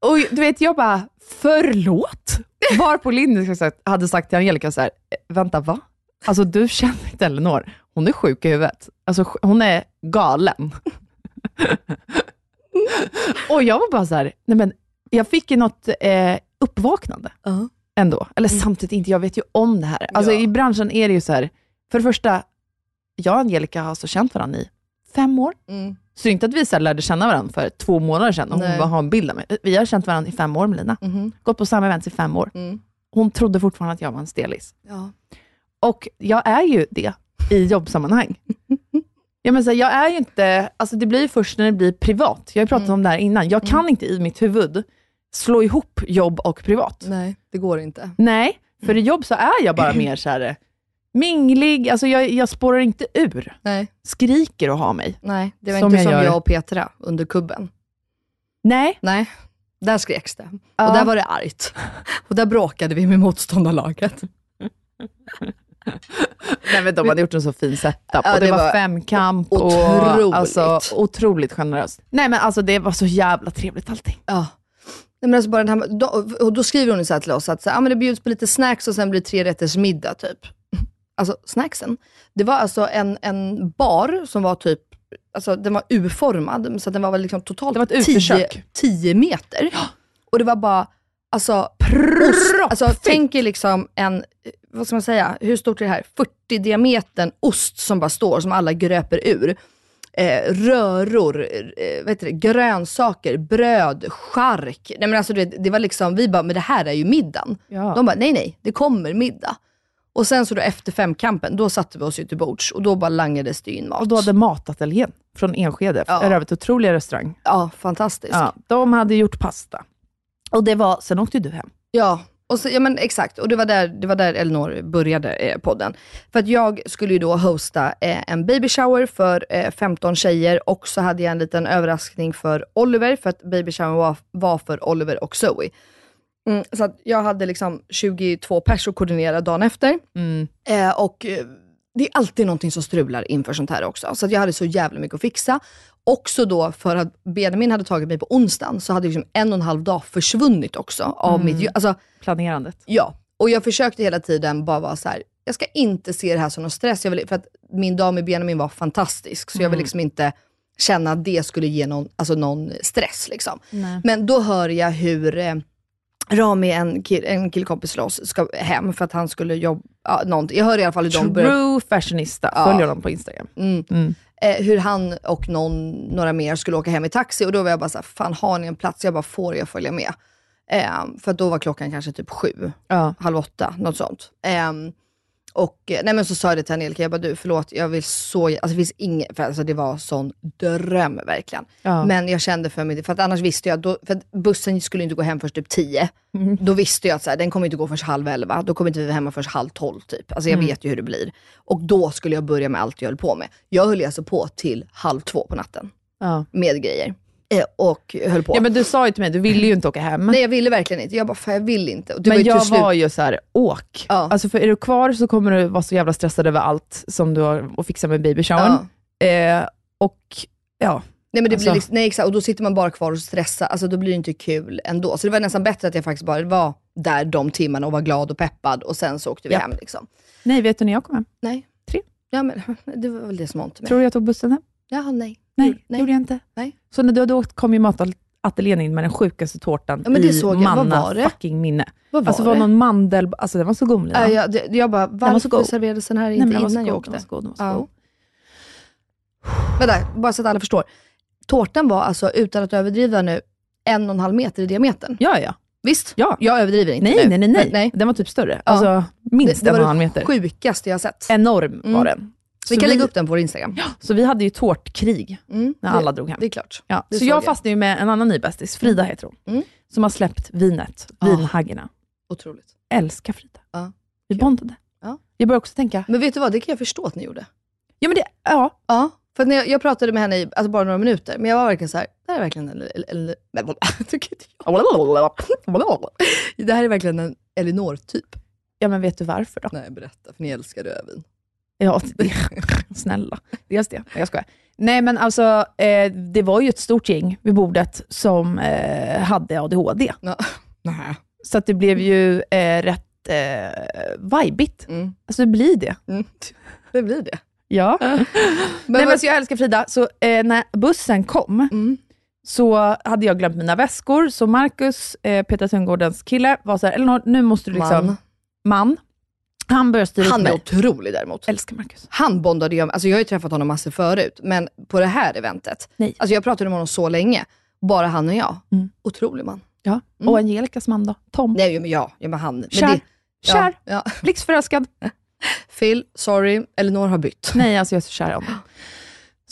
Och du vet, jag bara, förlåt? Varpå Lindex hade sagt- hade sagt till Angelica så här, "Eh, vänta va? Alltså du känner inte Elinor, hon är sjuk i huvudet. Alltså hon är galen. och jag var bara så här, nej men jag fick ju något eh, uppvaknande ändå. Eller samtidigt inte, jag vet ju om det här. Alltså Ja. i branschen är det ju så här, för det första, jag och Angelica har alltså känt varandra i fem år. Mm. Så det är inte att vi så lärde känna varandra för två månader sedan och hon Nej. bara har en bild av mig. Vi har känt varandra i fem år Melina. Mhm. Gått på samma events i fem år. Mm. Hon trodde fortfarande att jag var en stelis. Ja. Och jag är ju det i jobbsammanhang. Ja, men så här, jag är ju inte, alltså det blir ju först när det blir privat. Jag har ju pratat Mm. om det här innan. Jag kan inte i mitt huvud slå ihop jobb och privat. Nej, det går inte. Nej, för i jobb så är jag bara mer så här minglig, alltså jag, jag spårar inte ur. Nej, Skriker och har mig. nej. det var Som inte jag som gör. jag och Petra under kubben. Nej. Nej, där skreks det. Ja. Och där var det argt. Och där bråkade vi med motståndarlaget. Nej men de hade gjort en så fin setup Ja, och det, det var, var femkamp otroligt. alltså, otroligt generöst. Nej men alltså det var så jävla trevligt allting. Ja. Nej, men alltså bara den här, då, och då skriver hon så här till oss att så ah, men det bjuds på lite snacks och sen blir det tre rätters middag typ. Alltså snacksen. Det var alltså en, en bar som var typ, alltså den var U-formad, så den var väl liksom totalt Det var ett 10, utekök. 10 meter. Och det var bara, alltså, ost, alltså tänk er liksom en, vad ska man säga, hur stort är det här? 40 diametern ost som bara står, som alla gröper ur. Eh, röror, eh, heter det, grönsaker, bröd, chark. Nej, men alltså, det, det var liksom, vi bara, men det här är ju middagen. Ja. De bara, nej nej, det kommer middag. Och sen så då efter femkampen, då satte vi oss ju till bords och då bara langades det in mat. Och då hade matateljén från Enskede, Ja. en övrigt otrolig restaurang. Ja, fantastiskt. Ja, de hade gjort pasta. Och det var, sen åkte du hem. Ja, och så, ja men exakt. Och det var där, det var där Elinor började eh, podden. För att jag skulle ju då hosta eh, en baby shower för eh, 15 tjejer och så hade jag en liten överraskning för Oliver, för att baby shower var, var för Oliver och Zoe. Mm, så att jag hade liksom 22 pers att koordinera dagen efter. Eh, och eh, det är alltid någonting som strular inför sånt här också. Så jag hade så jävla mycket att fixa. Också då för att Benjamin hade tagit mig på onsdagen, så hade liksom en och en halv dag försvunnit också av mitt ju- alltså, Planerandet. Ja, och jag försökte hela tiden bara vara så här. jag ska inte se det här som någon stress. Jag vill, för att min dag med Benjamin var fantastisk, så jag vill liksom inte känna att det skulle ge någon, alltså någon stress. Liksom. Men då hör jag hur eh, Rami, en, kill, en killkompis till oss, ska hem för att han skulle jobba, ja, någonting. Jag hör i alla fall hur de börjar True fashionista, Ja. följer dem på Instagram. Mm. Mm. Eh, hur han och någon, några mer skulle åka hem i taxi och då var jag bara såhär, fan har ni en plats? Jag bara, får jag följa med? Eh, för då var klockan kanske typ sju, Ja. halv åtta, något sånt. Ehm, och eh, nej men så sa jag det till Angelica, jag bara du förlåt, jag vill så, alltså det finns inget, för alltså det var sån dröm verkligen. Ja. Men jag kände för mig, för att annars visste jag, då, för att bussen skulle inte gå hem först typ tio. Mm. Då visste jag att så här, den kommer inte gå först halv elva, då kommer inte vi vara hemma först halv tolv typ. Alltså jag Mm. vet ju hur det blir. Och då skulle jag börja med allt jag höll på med. Jag höll alltså på till halv två på natten Ja. med grejer. Eh, och höll på. ja, men du sa ju till mig, du ville ju inte åka hem. Nej jag ville verkligen inte, jag bara, fan jag vill inte. Men var jag var ju så här, åk. Ja. Alltså för är du kvar så kommer du vara så jävla stressad över allt som du har att fixa med babyshowern. ja. Eh, och ja, Nej men det Alltså- blir liksom, nej exakt, och då sitter man bara kvar och stressar, alltså då blir det inte kul ändå. Så det var nästan bättre att jag faktiskt bara var där de timmarna och var glad och peppad och sen så åkte vi Japp. hem. Liksom. nej vet du när jag kom hem? Nej. Tre. Ja men det var väl det som var ont med. Tror du jag tog bussen hem? Jaha nej. Nej, nej. gjorde jag inte. Nej. Så när du hade åkt kom ju matateljén in med den sjukaste tårtan Ja, men det i såg jag. Vad var det? fucking minne. Vad var alltså det var det? någon mandel, alltså den var så god. Ja, jag, det, jag bara, var så varför god. serverades den här Nej, inte men den var innan jag åkte? Den var så god, den var så Ja. god. Vänta, bara så att alla förstår. Tårtan var alltså, utan att överdriva nu, en och en halv meter i diametern. Ja, ja. Visst? Ja. Jag överdriver inte Nej, nu. nej, nej, nej. nej. Den var typ större. Alltså, minst det, en det och var en halv det meter. sjukaste jag sett. Enorm Mm. var den. Vi Så kan lägga upp den på vår Instagram. Så vi hade ju tårtkrig Mm, när det- alla drog hem. Det är klart. Ja. det Så jag jag. fastnade ju med en annan ny bästis, Frida heter hon, Mm. som har släppt vinet, Ah. vinhaggorna. Otroligt. Älskar Frida. Ja. Vi bondade. Ja. Jag började också tänka, Men vet du vad, det kan jag förstå att ni gjorde. ja men det, ja, Ja, för när jag, jag pratade med henne i alltså bara några minuter, men jag var verkligen så här, det här är verkligen en... en, det här är verkligen en Elinor-typ. ja men vet du varför då? Nej, berätta, för ni älskar rödvin. Ja, det, snälla. Dels det. Jag skojar. Nej, men alltså, eh, det var ju ett stort gäng vid bordet som eh, hade ADHD. Nej. Så att det blev ju eh, rätt eh, vibigt. Mm. Alltså det blir det. Mm. Det blir det. Ja. Men Nej, men vad- så jag älskar Frida. Så eh, när bussen kom, Mm. så hade jag glömt mina väskor. Så Marcus, eh, Peter Sundgårdens kille, var så här, Elinor, nu måste du liksom... Man. Man. Han började styra Han är otrolig däremot. Älskar Marcus. Han bondade ju, alltså jag har ju träffat honom massor förut, men på det här eventet, Nej. alltså jag pratade med honom så länge, bara han och jag. Mm. Otrolig man. Ja. Mm. Och Angelicas man då, Tom. Nej men ja, ja men han. Men Kär. det, ja, Kär. Ja. Blixtförälskad. Phil, sorry, Elinor har bytt. Nej, alltså jag är så kär i honom.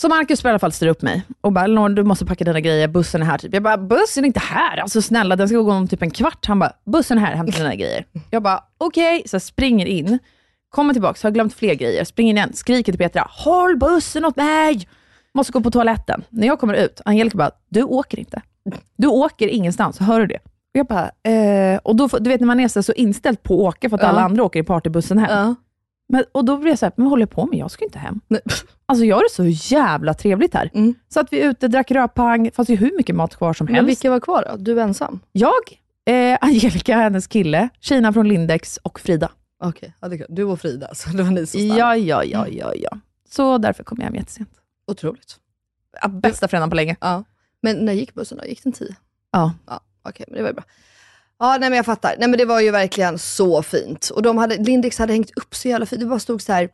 Så Marcus i alla fall styra upp mig och bara, du måste packa dina grejer, bussen är här. Typ. Jag bara, bussen är inte här, alltså snälla den ska gå om typ en kvart. Han bara, bussen är här, hämta dina grejer. Jag bara, okej, så jag springer in, kommer tillbaka, har glömt fler grejer, springer in igen, skriker till Petra, håll bussen åt mig! Måste gå på toaletten. När jag kommer ut, Angelica bara, du åker inte. Du åker ingenstans, hör du det? Och jag bara, eh, och då, du vet när man är så så inställd på att åka för att Ja. alla andra åker i partybussen hem. Ja. Men, och då blir jag såhär, men vad håller jag på med? Jag ska inte hem. Nej. Alltså jag har det så jävla trevligt här. Mm. Så att vi ute, drack rödpang, fanns ju hur mycket mat kvar som Men helst. vilka var kvar då? Du ensam? Jag, eh, Angelica, hennes kille, Kina från Lindex och Frida. Okej, ja, det är klart. du och Frida, så det var ni som stannade. Ja, ja, ja, ja, ja. Så därför kom jag hem jättesent. Otroligt. Ja, bästa fredagen på länge. Ja. Men när gick bussen då? Gick den tio? Ja. Ja, okej, men det var ju bra. Ja, nej men jag fattar. Nej men det var ju verkligen så fint. Och de hade, Lindex hade hängt upp så jävla fint. Det bara stod så här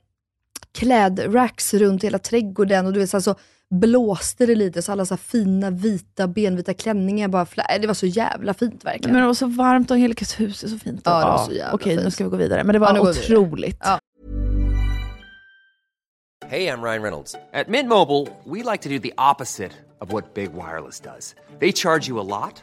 klädracks runt hela trädgården och du vet så, här, så blåste det lite, så alla så här fina vita benvita klänningar bara flä- Det var så jävla fint verkligen. Men det var så varmt och Angelicas hus är så fint. Ja, det var så jävla Okej, nu fint. ska vi gå vidare. Men det var Ja, nu otroligt. Ja. Hey, I'm Ryan Reynolds. At Mint Mobile, we like to do the opposite of what Big Wireless does. They charge you a lot,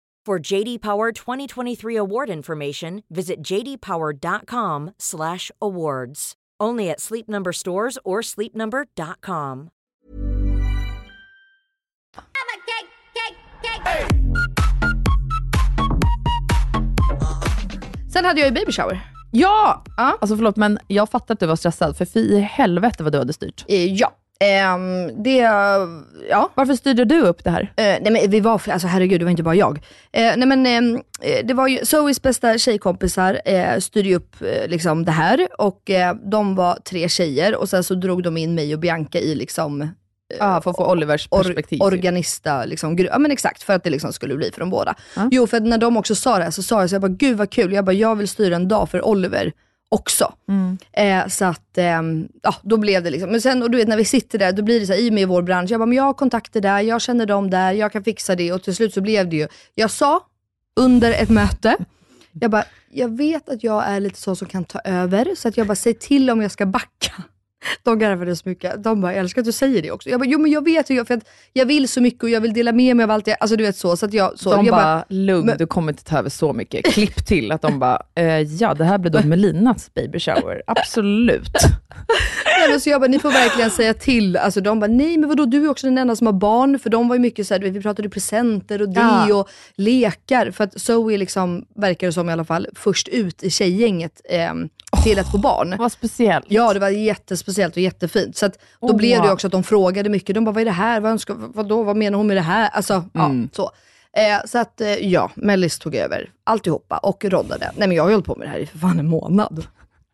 For JD Power 2023 award information, visit jdpower.com/awards. Only at Sleep Number stores or sleepnumber.com. Sen hade jag ju baby shower. Ja! Ja. Alltså förlåt, men jag fattar att du var stressad, för fy i helvete vad du hade styrt. Eh, ja. Ehm, det, ja. Varför styrde du upp det här? Eh, nej men vi var, alltså herregud det var inte bara jag. Eh, nej men eh, det var ju, Zoes bästa tjejkompisar eh, styrde upp liksom det här och de var tre tjejer och sen så drog de in mig och Bianca i liksom Ja, för att få Olivers perspektiv. Or, organista, liksom, ja men exakt, för att det liksom skulle bli för de båda. Ja. Jo, för när de också sa det här så sa jag så jag bara, gud vad kul, jag bara, jag vill styra en dag för Oliver också. Mm. Eh, så att, ehm, ja då blev det liksom, men sen och du vet när vi sitter där, då blir det så här, i och med vår bransch, jag bara, men jag har kontakter där, jag känner dem där, jag kan fixa det och till slut så blev det ju, jag sa under ett möte, jag bara, jag vet att jag är lite så som kan ta över, så att jag bara, säg till om jag ska backa. De garvade så mycket. De bara, jag älskar att du säger det också. Jag bara, jo men jag vet ju, för att jag vill så mycket och jag vill dela med mig av allt jag, alltså du vet så. så, att jag, så de jag bara, lugn, men- du kommer inte ta över så mycket. Klipp till att de bara, eh, ja det här blir då Melinas baby shower. Absolut. Nej, men så jag bara, ni får verkligen säga till. Alltså de bara, nej men vadå, du är också den enda som har barn. För de var ju mycket så här, vi pratade presenter och det Ja. och lekar. För att Zoe liksom, verkar det som i alla fall, först ut i tjejgänget eh, till att få barn. Vad speciellt. Ja, det var jättespeciellt och jättefint. Så att, då Oh, blev det också att de frågade mycket. De bara, vad är det här? Vad, önskar, vad, då, vad menar hon med det här? Alltså, Mm. ja, så. Eh, så att, eh, ja, Mellis tog över alltihopa och roddade. Nej men jag har hållit på med det här i för fan en månad.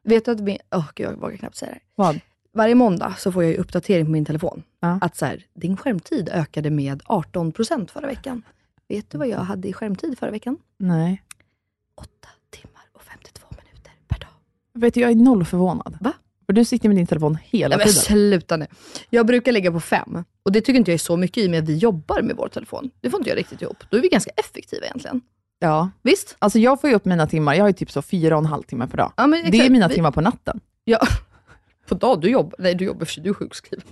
Vet du att min, gud jag vågar knappt säga det. Vad? Varje måndag så får jag ju uppdatering på min telefon. Ja. Att så här, din skärmtid ökade med 18% förra veckan. Vet du vad jag hade i skärmtid förra veckan? Nej. 8 timmar och 52 minuter per dag. Vet du, jag är noll förvånad. Va? För du sitter med din telefon hela Nej, men tiden. sluta nu. Jag brukar ligga på fem. Och det tycker inte jag är så mycket i och med att vi jobbar med vår telefon. Det får inte jag riktigt ihop. Då är vi ganska effektiva egentligen. Ja. Visst? Alltså jag får ju upp mina timmar, jag har ju typ så fyra och en halv timme per dag. Ja, men Det är exakt. mina Vi- timmar på natten. Ja. På dag, du jobbar. Nej, du jobbar för sig, du är sjukskriven.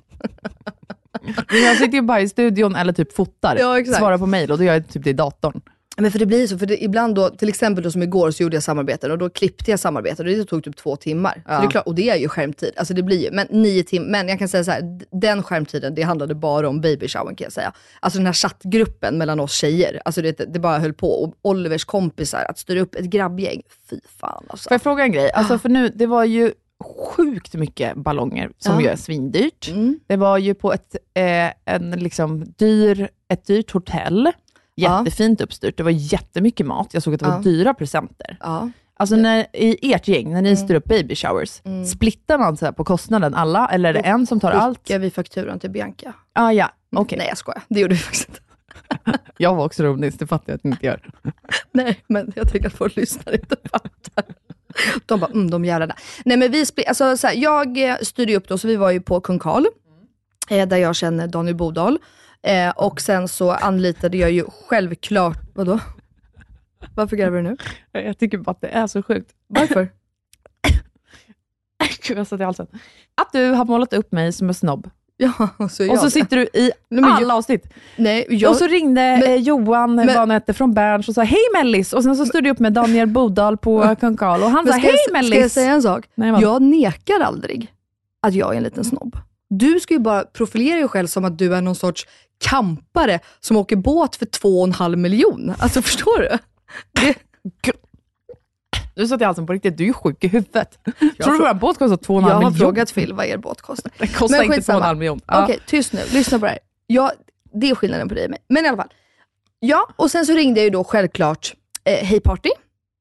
Men jag sitter ju bara i studion eller typ fotar, Ja, exakt. svarar på mail och då gör jag typ det i datorn. Men för det blir så, för det, ibland då, till exempel då som igår så gjorde jag samarbeten och då klippte jag samarbeten och det tog typ två timmar. Ja. Så det är klart, och det är ju skärmtid. Alltså det blir ju, men nio timmar. Men jag kan säga så här, den skärmtiden, det handlade bara om baby shower kan jag säga. Alltså den här chattgruppen mellan oss tjejer, alltså det, det bara höll på. Och Olivers kompisar, att styra upp ett grabbgäng, fy fan alltså. Får jag fråga en grej? Alltså för nu, det var ju sjukt mycket ballonger som Ja. ju är svindyrt. Mm. Det var ju på ett, eh, en liksom dyr, ett dyrt hotell. Jättefint uppstyrt. Det var jättemycket mat. Jag såg att det var dyra presenter. Ja. Alltså när, i ert gäng, när ni Mm. styr upp baby showers, splittar man så på kostnaden alla, eller är det en som tar allt? Skickar vi fakturan till Bianca? Ah, ja, okej. Nej jag skojar, det gjorde vi faktiskt inte. Jag var också rolig, det fattar jag att ni inte gör. Nej, men jag tänker att folk lyssnar inte fattar. De bara, mm, de jävlarna. Nej men vi alltså, så här, jag eh, styrde upp då, så vi var ju på Kung Karl, eh, där jag känner Daniel Bodal. Eh, och sen så anlitade jag ju självklart, vadå? Varför garvar du nu? Jag tycker bara att det är så sjukt. Varför? Gud, jag satt i halsen. Att du har målat upp mig som en snobb. Ja, och så, Och så sitter du i Nej, men jag- alla avsnitt. Nej, jag, Och så ringde Men- eh, Johan, men- vad han hette, från Berns och sa hej Mellis. Och sen så stod du upp med Daniel Bodal på Kung Karl och han sa hej Mellis. ska jag säga en sak? Nej, jag nekar aldrig att jag är en liten snobb. Du ska ju bara profilera dig själv som att du är någon sorts kampare som åker båt för två och en halv miljon. Alltså förstår du? Det, Du satt i halsen på riktigt, du är sjuk i huvudet. Tror du vår båt kostar två och en jag har miljon? frågat Phil vad er båt kostar. Den kostar Men inte två och skitsamma. en halv miljon. Ja. Okej, tyst nu. Lyssna på det här. Ja, det är skillnaden på dig och mig. Men i alla fall. Ja, och sen så ringde jag ju då självklart eh, Hey Party,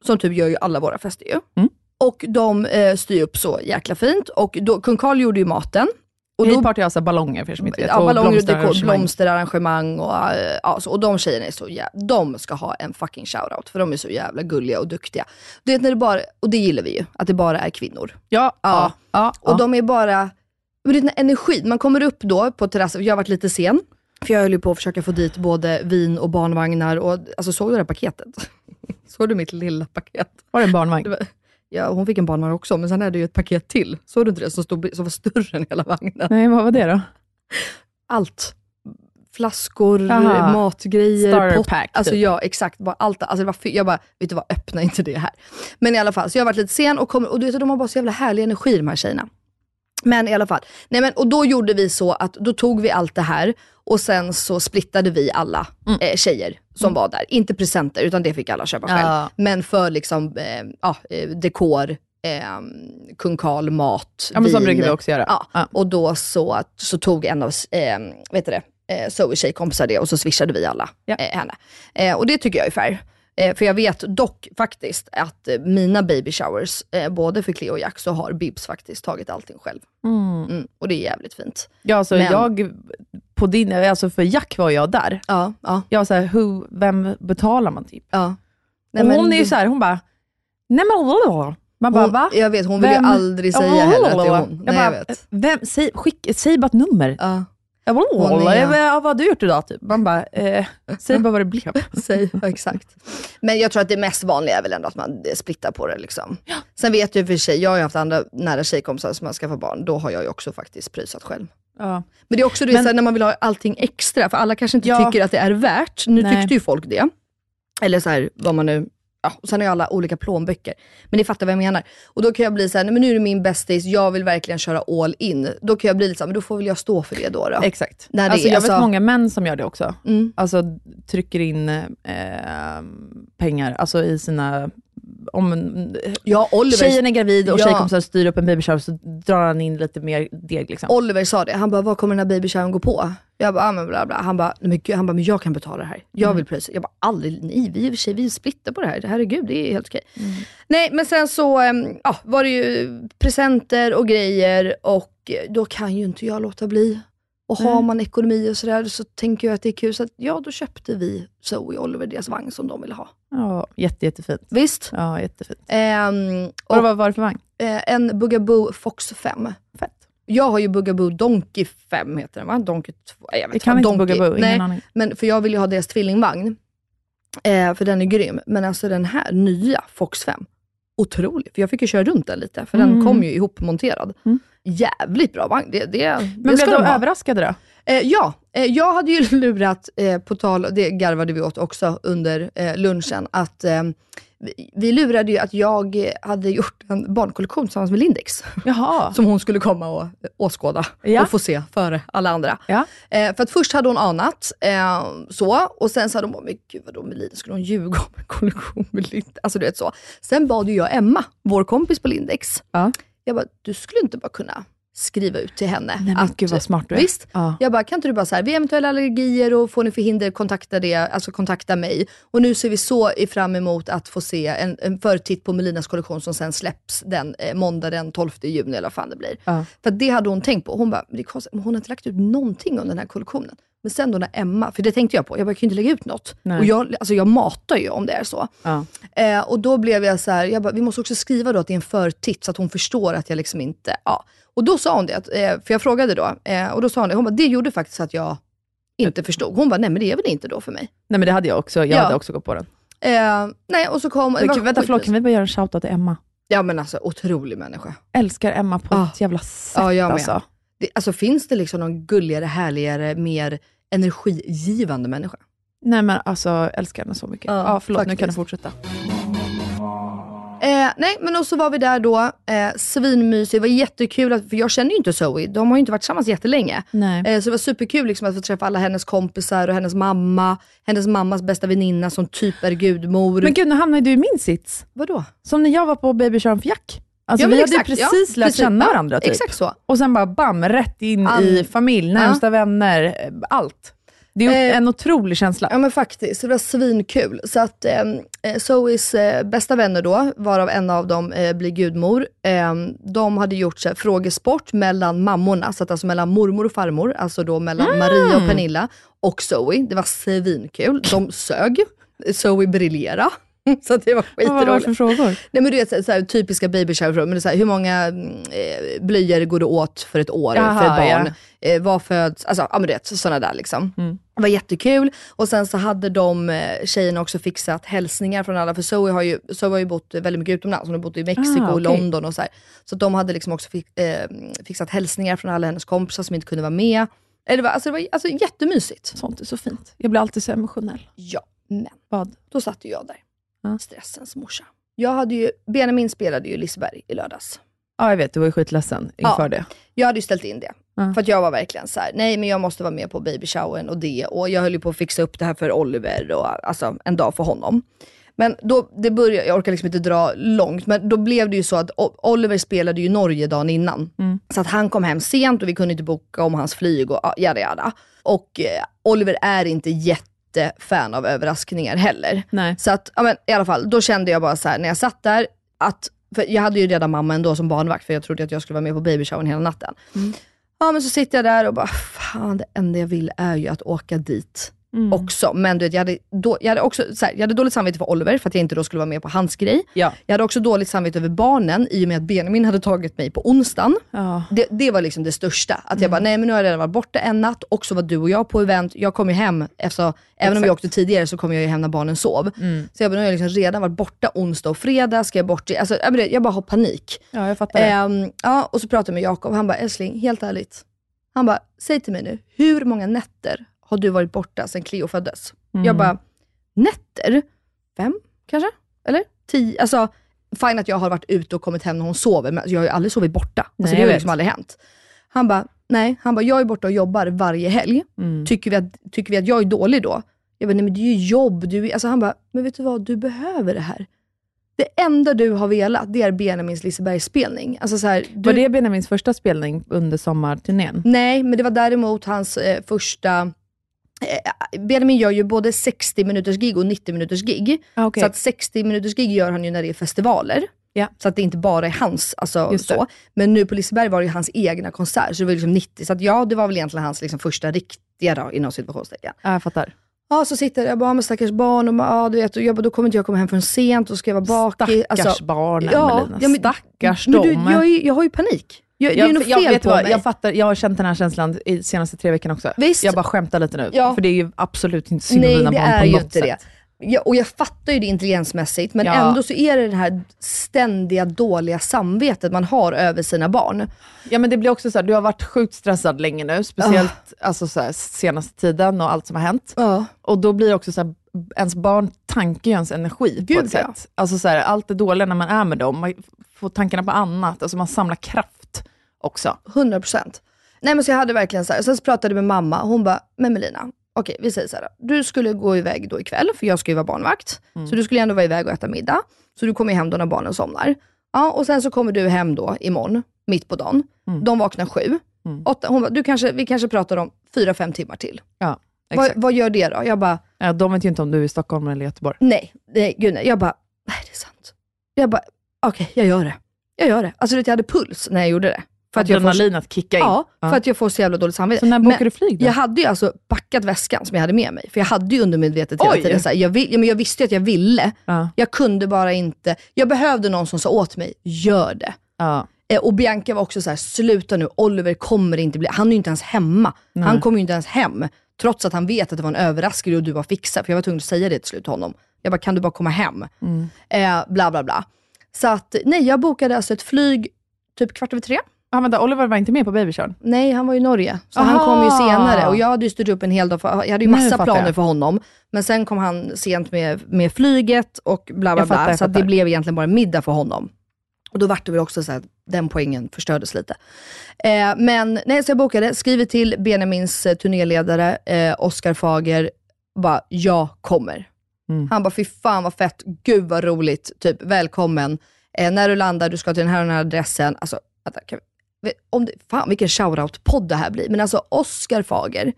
som typ gör ju alla våra fester ju. Mm. Och de eh, styr upp så jäkla fint. Och då, Kung Karl gjorde ju maten. Och då, party har alltså ballonger för er som inte vet. ja, och ballonger och dekor, blomsterarrangemang. och, eh, ja, så, och de tjejerna är så jävla, de ska ha en fucking shoutout för de är så jävla gulliga och duktiga. Du vet när det bara, och det gillar vi ju, att det bara är kvinnor. Ja, ja, ja. Och de är bara, men det är den här energin. Man kommer upp då på terrassen, jag har varit lite sen, för jag höll ju på att försöka få dit både vin och barnvagnar. Och, alltså, såg du det här paketet? såg du mitt lilla paket? Var det en barnvagn? Det var, ja, hon fick en barnvagn också, men sen är det ju ett paket till. Såg du inte det? Som, stod, som var större än hela vagnen. Nej, vad var det då? Allt. Flaskor, Aha. matgrejer, Starter pack, Alltså typ. ja, exakt. Bara allt, alltså det var, jag bara, vet du vad, öppna inte det här. Men i alla fall, så jag har varit lite sen och, kommer, och du vet, de har bara så jävla härlig energi de här tjejerna. Men i alla fall. Nej, men, och då gjorde vi så att då tog vi allt det här och sen så splittade vi alla Mm. eh, tjejer som var där. Inte presenter, utan det fick alla köpa själv. Ja. Men för liksom, eh, ja, eh, dekor, eh, Kung Karl, mat, Ja, men så vin. brukar vi också göra. Ja. Ja. Och då så, så tog en av eh, vet du det, eh, Zoe tjejkompisar det och så swishade vi alla Ja. eh, henne. Eh, och det tycker jag är fair. Eh, för jag vet dock faktiskt att eh, mina baby showers, eh, både för Cleo och Jack, så har Bibs faktiskt tagit allting själv. Mm. Mm, och det är jävligt fint. Ja, alltså Men- jag, på din, alltså för Jack var jag där. Ja, ja, Jag var såhär, who, vem betalar man typ? ja. hon men är ju såhär, hon bara, nej men vadå? Man bara, hon, va? Jag vet, hon vill Vem- ju aldrig säga heller att det är hon. Jag Nej, bara, jag vet. Vem, säg, skick, säg bara ett nummer. Ja. Jag bara, åh, vad vad har du gjort idag? Typ. Man bara, eh, säg bara vad det blev. Säg, ja, exakt. Men jag tror att det mest vanliga är väl ändå att man eh, splittar på det. Liksom. Sen vet jag för sig, jag har ju haft andra nära tjejkompisar som har skaffat barn. Då har jag ju också faktiskt pröjsat själv. Ja. Men det är också det Men- när man vill ha allting extra, för alla kanske inte Ja. tycker att det är värt. Nu Nej. tyckte ju folk det. Eller så här, vad man nu... Ja, och sen har ju alla olika plånböcker. Men ni fattar vad jag menar. Och då kan jag bli så här, nej men nu är det min bästis, jag vill verkligen köra all in. Då kan jag bli lite så här, men då får väl jag stå för det då. då. Exakt. När det alltså, är, jag alltså- vet många män som gör det också. Mm. Alltså trycker in eh, pengar alltså, i sina... Om Ja, Oliver, tjejen är gravid och Ja. tjejkompisar styr upp en baby shower, så drar han in lite mer deg. Liksom. Oliver sa det, han bara, vad kommer den här babyshowern gå på? Jag bara, ah, men bla bla. Han bara, men, gud, han bara, men jag kan betala det här. Jag Mm. vill pröjsa. Jag bara, aldrig, nej vi är i och för sig, vi splittar på det här. Herregud, det är helt okej. Mm. Nej, men sen så ja, var det ju presenter och grejer och då kan ju inte jag låta bli. Och har Nej. man ekonomi och sådär så tänker jag att det är kul. Så att, ja, då köpte vi Zoe och Oliver deras vagn som de ville ha. Ja, jätte, jättefint. Visst? Ja, jättefint. Ehm, Och och, vad var det för vagn? eh, en Bugaboo Fox 5. Fett. Jag har ju Bugaboo Donkey 5, heter den va? Donkey 2, jag vet Jag kan inte Donkey. Bugaboo, ingen Nej, aning. men för jag vill ju ha deras tvillingvagn. Eh, för den är grym. Men alltså den här nya Fox 5, otrolig. För jag fick ju köra runt den lite, för den Mm. kom ju ihopmonterad. Mm. Jävligt bra vagn. Det, det, Men det blev ska de överraskade då? Eh, ja, eh, jag hade ju lurat, eh, på tal, det garvade vi åt också under eh, lunchen, att eh, vi, vi lurade ju att jag hade gjort en barnkollektion tillsammans med Lindex. Jaha. Som hon skulle komma och åskåda Ja. och få se före alla andra. Ja. Eh, för att först hade hon anat så, och sen hade hon bara, men gud vadå med Lindex, skulle hon ljuga om en kollektion med Lindex? Alltså du vet så. Sen bad ju jag Emma, vår kompis på Lindex, Ja. jag bara, du skulle inte bara kunna skriva ut till henne Nej, men gud vad smart du är. Visst? Ja. Jag bara, kan inte du bara så här, vid eventuella allergier och får ni förhinder, kontakta det, alltså kontakta mig. Och nu ser vi så fram emot att få se en, en förtitt på Melinas kollektion som sen släpps den eh, måndag den 12 juni eller vad fan det blir. Ja. För att det hade hon tänkt på. Hon bara, men det är konstigt, hon har inte lagt ut någonting om den här kollektionen. Men sen då när Emma, för det tänkte jag på, jag bara, jag kan ju inte lägga ut något. Nej. Och jag, alltså jag matar ju om det är så. Ja. Eh, och då blev jag så här, jag bara, vi måste också skriva då att det är en förtitt så att hon förstår att jag liksom inte, ja. Och då sa hon det, eh, för jag frågade då, eh, och då sa hon det, hon bara, det gjorde faktiskt att jag inte förstod. Hon bara, nej men det är väl inte då för mig. Nej men det hade jag också. Jag Ja. hade också gått på den. Eh, nej, och så kom... var Vänta förlåt, kan vi bara göra en shoutout till Emma? Ja men alltså, otrolig människa. Älskar Emma på Ah. ett jävla sätt Ja, jag med. alltså. Det, alltså finns det liksom någon gulligare, härligare, mer energigivande människa? Nej men alltså, älskar henne så mycket. Ja, Ja, förlåt, nu kan du faktiskt. fortsätta. Eh, nej, men och så var vi där då, eh, svinmysigt, det var jättekul, att, för jag känner ju inte Zoe, de har ju inte varit tillsammans jättelänge. Nej. Eh, så det var superkul liksom, att få träffa alla hennes kompisar och hennes mamma, hennes mammas bästa väninna som typ är gudmor. Men gud, nu hamnade du i min sits. Vadå? Som när jag var på baby för Jack. Alltså Ja, vi hade exakt, precis ja, lärt precis. känna Ja, varandra typ. Exakt så. Och sen bara bam, rätt in All- i familj, närmsta vänner, eh, allt. Det är Eh, en otrolig känsla. Ja men faktiskt, det var svinkul. Så att eh, Zoes eh, bästa vänner då, varav en av dem eh, blir gudmor, eh, de hade gjort så här, frågesport mellan mammorna, så att alltså mellan mormor och farmor, alltså då mellan Maria och Pernilla och Zoe. Det var svinkul. De sög. Zoe briljera. Så det var Vad var det skitroligt. för frågor? Nej men du vet så här, så här, typiska baby shower frågor, men det är så här, hur många eh, blöjor går det åt för ett år, Jaha, för ett barn? ja. Eh, vad föds, alltså ja men du vet sådana där liksom. Mm. Det var jättekul. Och sen så hade de eh, tjejerna också fixat hälsningar från alla, för Zoe har ju, Zoe har ju bott väldigt mycket utomlands. Hon har bott i Mexiko Ah, och okej. London och så här. Så de hade liksom också fi, eh, fixat hälsningar från alla hennes kompisar som inte kunde vara med. Eh, Det var, alltså, det var alltså, jättemysigt. Sånt är så fint. Jag blir alltid så emotionell. Ja, men Vad? då satt ju jag där. Ja. Stressens morsa. Jag hade ju, Benjamin spelade ju Liseberg i lördags. Ja, jag vet. Du var ju skitledsen inför Ja. det. Jag hade ju ställt in det. Ja. För att jag var verkligen så här: nej men jag måste vara med på babyshowern och det. Och jag höll ju på att fixa upp det här för Oliver och alltså en dag för honom. Men då, det började, jag orkar liksom inte dra långt, men då blev det ju så att Oliver spelade ju Norge dagen innan. Mm. Så att han kom hem sent och vi kunde inte boka om hans flyg och ja, jada jada. Och eh, Oliver är inte jättefan av överraskningar heller. Nej. Så att, ja, men, i alla fall, då kände jag bara så här när jag satt där, att, för jag hade ju redan mamma ändå som barnvakt, för jag trodde att jag skulle vara med på babyshowern hela natten. Ja men så sitter jag där och bara, fan det enda jag vill är ju att åka dit Mm. också. Men du vet, jag, hade då, jag, hade också, så här, jag hade dåligt samvete för Oliver, för att jag inte då skulle vara med på hans grej. Ja. Jag hade också dåligt samvete över barnen, i och med att Benjamin hade tagit mig på onsdagen. Ja. Det, det var liksom det största. Att Mm. jag bara, nej men nu har jag redan varit borta en natt, och så var du och jag på event. Jag kom ju hem, efter, även om jag åkte tidigare så kom jag ju hem när barnen sov. Mm. Så jag bara, nu har jag liksom redan varit borta onsdag och fredag, ska jag bort? Alltså, jag, bara- jag bara har panik. ja, jag fattar det. Ehm, ja, och så pratade jag med Jakob, han bara, älskling, helt ärligt. Han bara, säg till mig nu, hur många nätter har du varit borta sedan Cleo föddes? Mm. Jag bara, nätter? Fem kanske? Eller? Tio? Alltså, fine att jag har varit ute och kommit hem när hon sover, men jag har ju aldrig sovit borta. Alltså, Nej, det har ju liksom aldrig hänt. Han bara, nej, han bara, jag är borta och jobbar varje helg. Mm. Tycker, vi att, tycker vi att jag är dålig då? Jag bara, nej men det är ju jobb. Du, är-" alltså han bara, men vet du vad, du behöver det här. Det enda du har velat, det är Benjamins Liseberg-spelning. Alltså så här, du, Var det Benjamins första spelning under sommarturnén? Nej, men det var däremot hans eh, första... Eh, Benjamin gör ju både 60 minuters gig och 90 minuters gig. Ah, okej. Så att 60 minuters gig gör han ju när det är festivaler. Ja. Så att det inte bara är hans. Alltså, så. Men nu på Liseberg var det ju hans egna konsert, så det var liksom 90. Så att, ja, det var väl egentligen hans liksom, första riktiga då, inom situationstecken. Ja, jag fattar. Ja, så sitter jag bara med stackars barn och, ja, du vet, och jag bara, då kommer inte jag komma hem förrän sent och ska jag vara bakis. Stackars barnen Melina, men- stackars men du, dem. jag, är- jag har ju panik. Jag, det är Jag, något jag, fel vet på vad, mig. jag fattar, jag har känt den här känslan i senaste tre veckorna också. Visst. Jag bara skämtar lite nu, Ja. för det är ju absolut inte synd om Nej, dina det barn är på ju något inte sätt. det. Ja, och jag fattar ju det intelligensmässigt, men Ja. ändå så är det det här ständiga dåliga samvetet man har över sina barn. Ja men det blir också så här, du har varit sjukt stressad länge nu, speciellt Ah. alltså så här, senaste tiden och allt som har hänt. Ja. Och då blir det också så här, ens barn tankar ju ens energi på Gud, ett ja. sätt. Alltså så här, allt det dåliga när man är med dem, man får tankarna på annat, alltså man samlar kraft också. 100 procent. Nej men så jag hade verkligen så här, sen så pratade jag med mamma, hon bara, men Melina, okej vi säger så här, du skulle gå iväg då ikväll, för jag ska ju vara barnvakt. Mm. Så du skulle ändå vara iväg och äta middag. Så du kommer hem då när barnen somnar. Ja, och sen så kommer du hem då imorgon, mitt på dagen. Mm. De vaknar sju. Åtta, hon bara, du kanske, vi kanske pratar om fyra, fem timmar till. Ja, Vad, exakt. vad gör det då? Jag bara, Ja, de vet ju inte om du är i Stockholm eller Göteborg. Nej, nej, gud nej. Jag bara, nej det är sant. Jag bara, okej, jag gör det. Jag gör det. Alltså jag hade puls när jag gjorde det. För att får, Adrenalin att kicka in. ja, för att jag får så jävla dåligt samvete. Så när Men bokar du flyg då? Jag hade ju alltså packat väskan som jag hade med mig. För jag hade ju undermedvetet hela Oj. tiden så här, jag, vill, men jag visste ju att jag ville. Ja. Jag kunde bara inte. Jag behövde någon som sa åt mig, gör det. Ja. Eh, Och Bianca var också så här, sluta nu, Oliver kommer inte bli, han är ju inte ens hemma. Han kommer ju inte ens hem. Trots att han vet att det var en överraskning och du var fixad. För jag var tvungen att säga det till slut till honom. Jag bara, kan du bara komma hem? Eh, bla bla bla. Så att, nej jag bokade alltså ett flyg typ kvart över tre. Ah, vänta, Oliver var inte med på Babykörn? Nej, han var i Norge. Så Aha. han kom ju senare och jag hade ju styrt upp en hel dag. För, jag hade ju massa planer jag. för honom. Men sen kom han sent med, med flyget och bla bla bla. Så det blev egentligen bara middag för honom. Och då vart det väl också så att den poängen förstördes lite. Eh, men nej, så jag bokade, skriver till Benjamins eh, turnéledare, eh, Oskar Fager, bara jag kommer. Mm. Han bara, fy fan vad fett, gud vad roligt, typ välkommen. Eh, när du landar, du ska till den här och den här adressen. Alltså, vänta, kan vi, om det, fan vilken shoutout-podd det här blir. Men alltså Oskar Fager,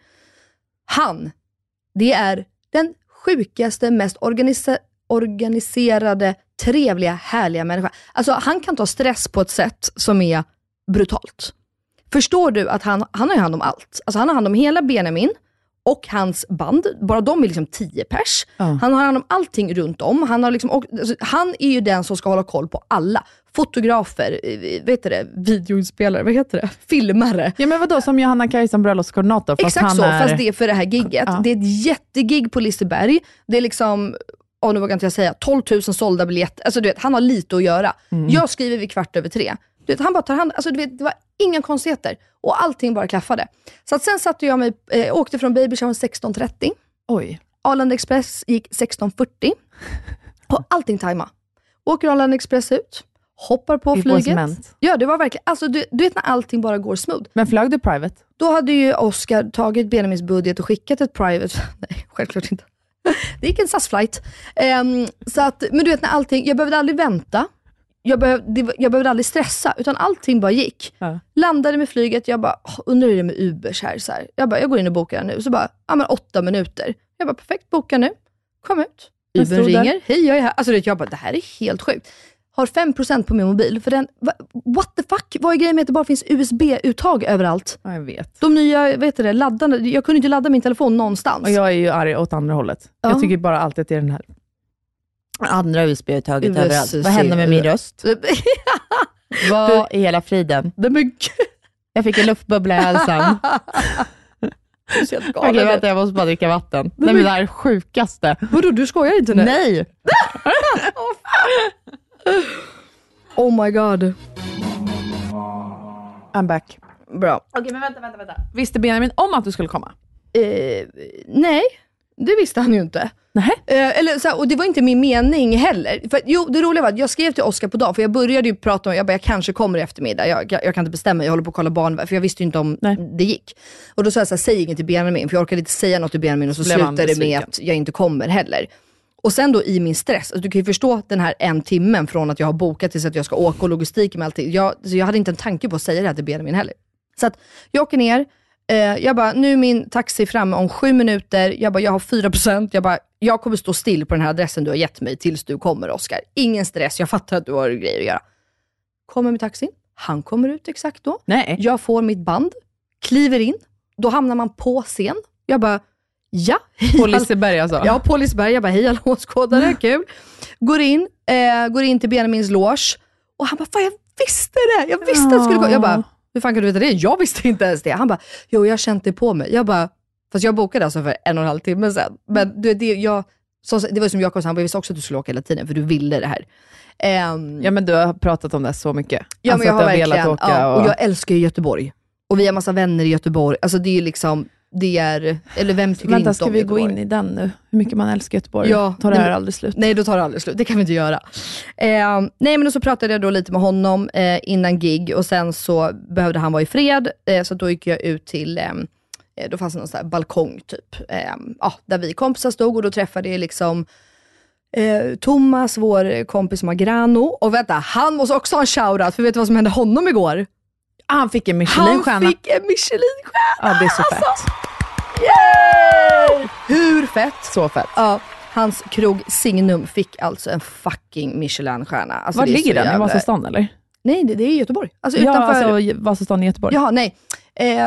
han, det är den sjukaste, mest organisa- organiserade, trevliga, härliga människa. Alltså han kan ta stress på ett sätt som är brutalt. Förstår du att han, han har ju hand om allt. Alltså han har hand om hela Benjamin och hans band. Bara de är liksom 10 pers. Ja. Han har hand om allting runt om. Han, har liksom, och, alltså, han är ju den som ska hålla koll på alla. Fotografer, eh, vet det, videoinspelare, vad heter det? Filmare. Ja men vadå, som Johanna Kajsan bröllopskoordinator? Exakt så, är... fast det är för det här gigget. Ja. Det är ett jättegig på Liseberg. Det är liksom, åh nu vågar inte jag säga, 12 000 sålda biljetter. Alltså du vet, han har lite att göra. Mm. Jag skriver vid kvart över tre. Du vet, han bara tar hand alltså du vet, det var inga konstigheter. Och allting bara klaffade. Så att sen satte jag mig, eh, åkte från Babyshowen 16.30. Oj. Arlanda Express gick 16.40. Och allting tajma. Åker Arlanda Express ut, hoppar på var flyget. Ja, det var verkligen, alltså du, du vet när allting bara går smooth. Men flög du private? Då hade ju Oscar tagit Benjamins budget och skickat ett private. Nej, självklart inte. Det gick en SAS-flight. Ehm, så att, men du vet när allting, jag behövde aldrig vänta. Jag behövde, det jag behövde aldrig stressa, utan allting bara gick. Ja. Landade med flyget, jag bara, "Åh, undrar hur det är med Ubers här. Så här. Jag bara, jag går in och bokar nu. Så bara, ja men åtta minuter. Jag bara, perfekt, boka nu. Kom ut. Ubern där. ringer, hej jag är här. Alltså jag bara, det här är helt sjukt. har 5% på min mobil. För den, what the fuck? Vad är grejen med att det bara finns USB-uttag överallt? Ja, jag vet. De nya, vet det, laddande, jag kunde inte ladda min telefon någonstans. Och jag är ju arg åt andra hållet. Ja. Jag tycker bara alltid att det är den här andra USB. överallt. Vad hände med min röst? Vad i hela friden? Jag fick en luftbubbla i halsen. Okej, vänta, jag måste bara dricka vatten. Nej, men det här är det sjukaste. Vadå, du skojar inte nu? Nej! Oh my god. I'm back. Bra. Okej, men vänta, vänta, vänta. Visste Benjamin om att du skulle komma? Eh, nej, det visste han ju inte. Nej. Eh, eller, så här, och det var inte min mening heller. För, jo, det roliga var att jag skrev till Oskar på dagen, för jag började ju prata om, jag bara, jag kanske kommer i eftermiddag. Jag, jag, jag kan inte bestämma, jag håller på att kolla barn, för jag visste ju inte om Nej. det gick. Och då sa jag så här, säg inget till Benjamin, för jag orkade inte säga något till Benjamin och så Blev slutade det med att jag inte kommer heller. Och sen då i min stress, alltså du kan ju förstå den här en timmen från att jag har bokat tills att jag ska åka och logistik med allting. Jag, så jag hade inte en tanke på att säga det här till Benjamin heller. Så att jag åker ner, jag bara, nu är min taxi framme om sju minuter, jag bara, jag har 4%, jag bara, jag kommer stå still på den här adressen du har gett mig tills du kommer Oskar. Ingen stress, jag fattar att du har grejer att göra. Kommer med taxin, han kommer ut exakt då. Nej. Jag får mitt band, kliver in, då hamnar man på scen. Jag bara, ja. På Liseberg alltså? Ja, på Liseberg. Jag bara, hej alla åskådare, kul. Går in, eh, går in till Benjamins loge och han bara, fan jag visste det! Jag visste att det skulle gå. Jag bara, hur fan kan du veta det? Jag visste inte ens det. Han bara, jo jag har känt det på mig. Jag bara, fast jag bokade alltså för en och en halv timme sedan. Men du, det, jag, så, det var som Jakob sa, han bara, jag visste också att du skulle åka hela tiden för du ville det här. Ehm, Ja, men du har pratat om det så mycket. Ja, Alltså men jag har verkligen, ja, och... och jag älskar ju Göteborg. Och vi har massa vänner i Göteborg. Alltså det är liksom, det är, eller vem tycker Vänta, inte ska om vi gå Göteborg? in i den nu? Hur mycket man älskar Göteborg? Ja, Tar det här aldrig slut? Nej, då tar det aldrig slut. Det kan vi inte göra. Eh, nej, men så pratade jag då lite med honom eh, innan gig och sen så behövde han vara i fred, eh, så då gick jag ut till, eh, eh, då fanns det någon sån här balkong typ, eh, ja, där vi kompisar stod och då träffade jag liksom eh, Thomas, vår kompis som har Grano. Och vänta, han måste också ha en shoutout, för vet du vad som hände honom igår? Han fick en Han Michelinstjärna. fick en Michelinstjärna! Ja, det är så Alltså, fett. Yay! Hur fett? Så fett. Ja, hans krog Signum fick alltså en fucking Michelinstjärna. Alltså, Var ligger den? I Vasastan eller? Nej, det, det är i Göteborg. Alltså ja, utanför... alltså Vasastan i Göteborg. Jaha, nej. Eh,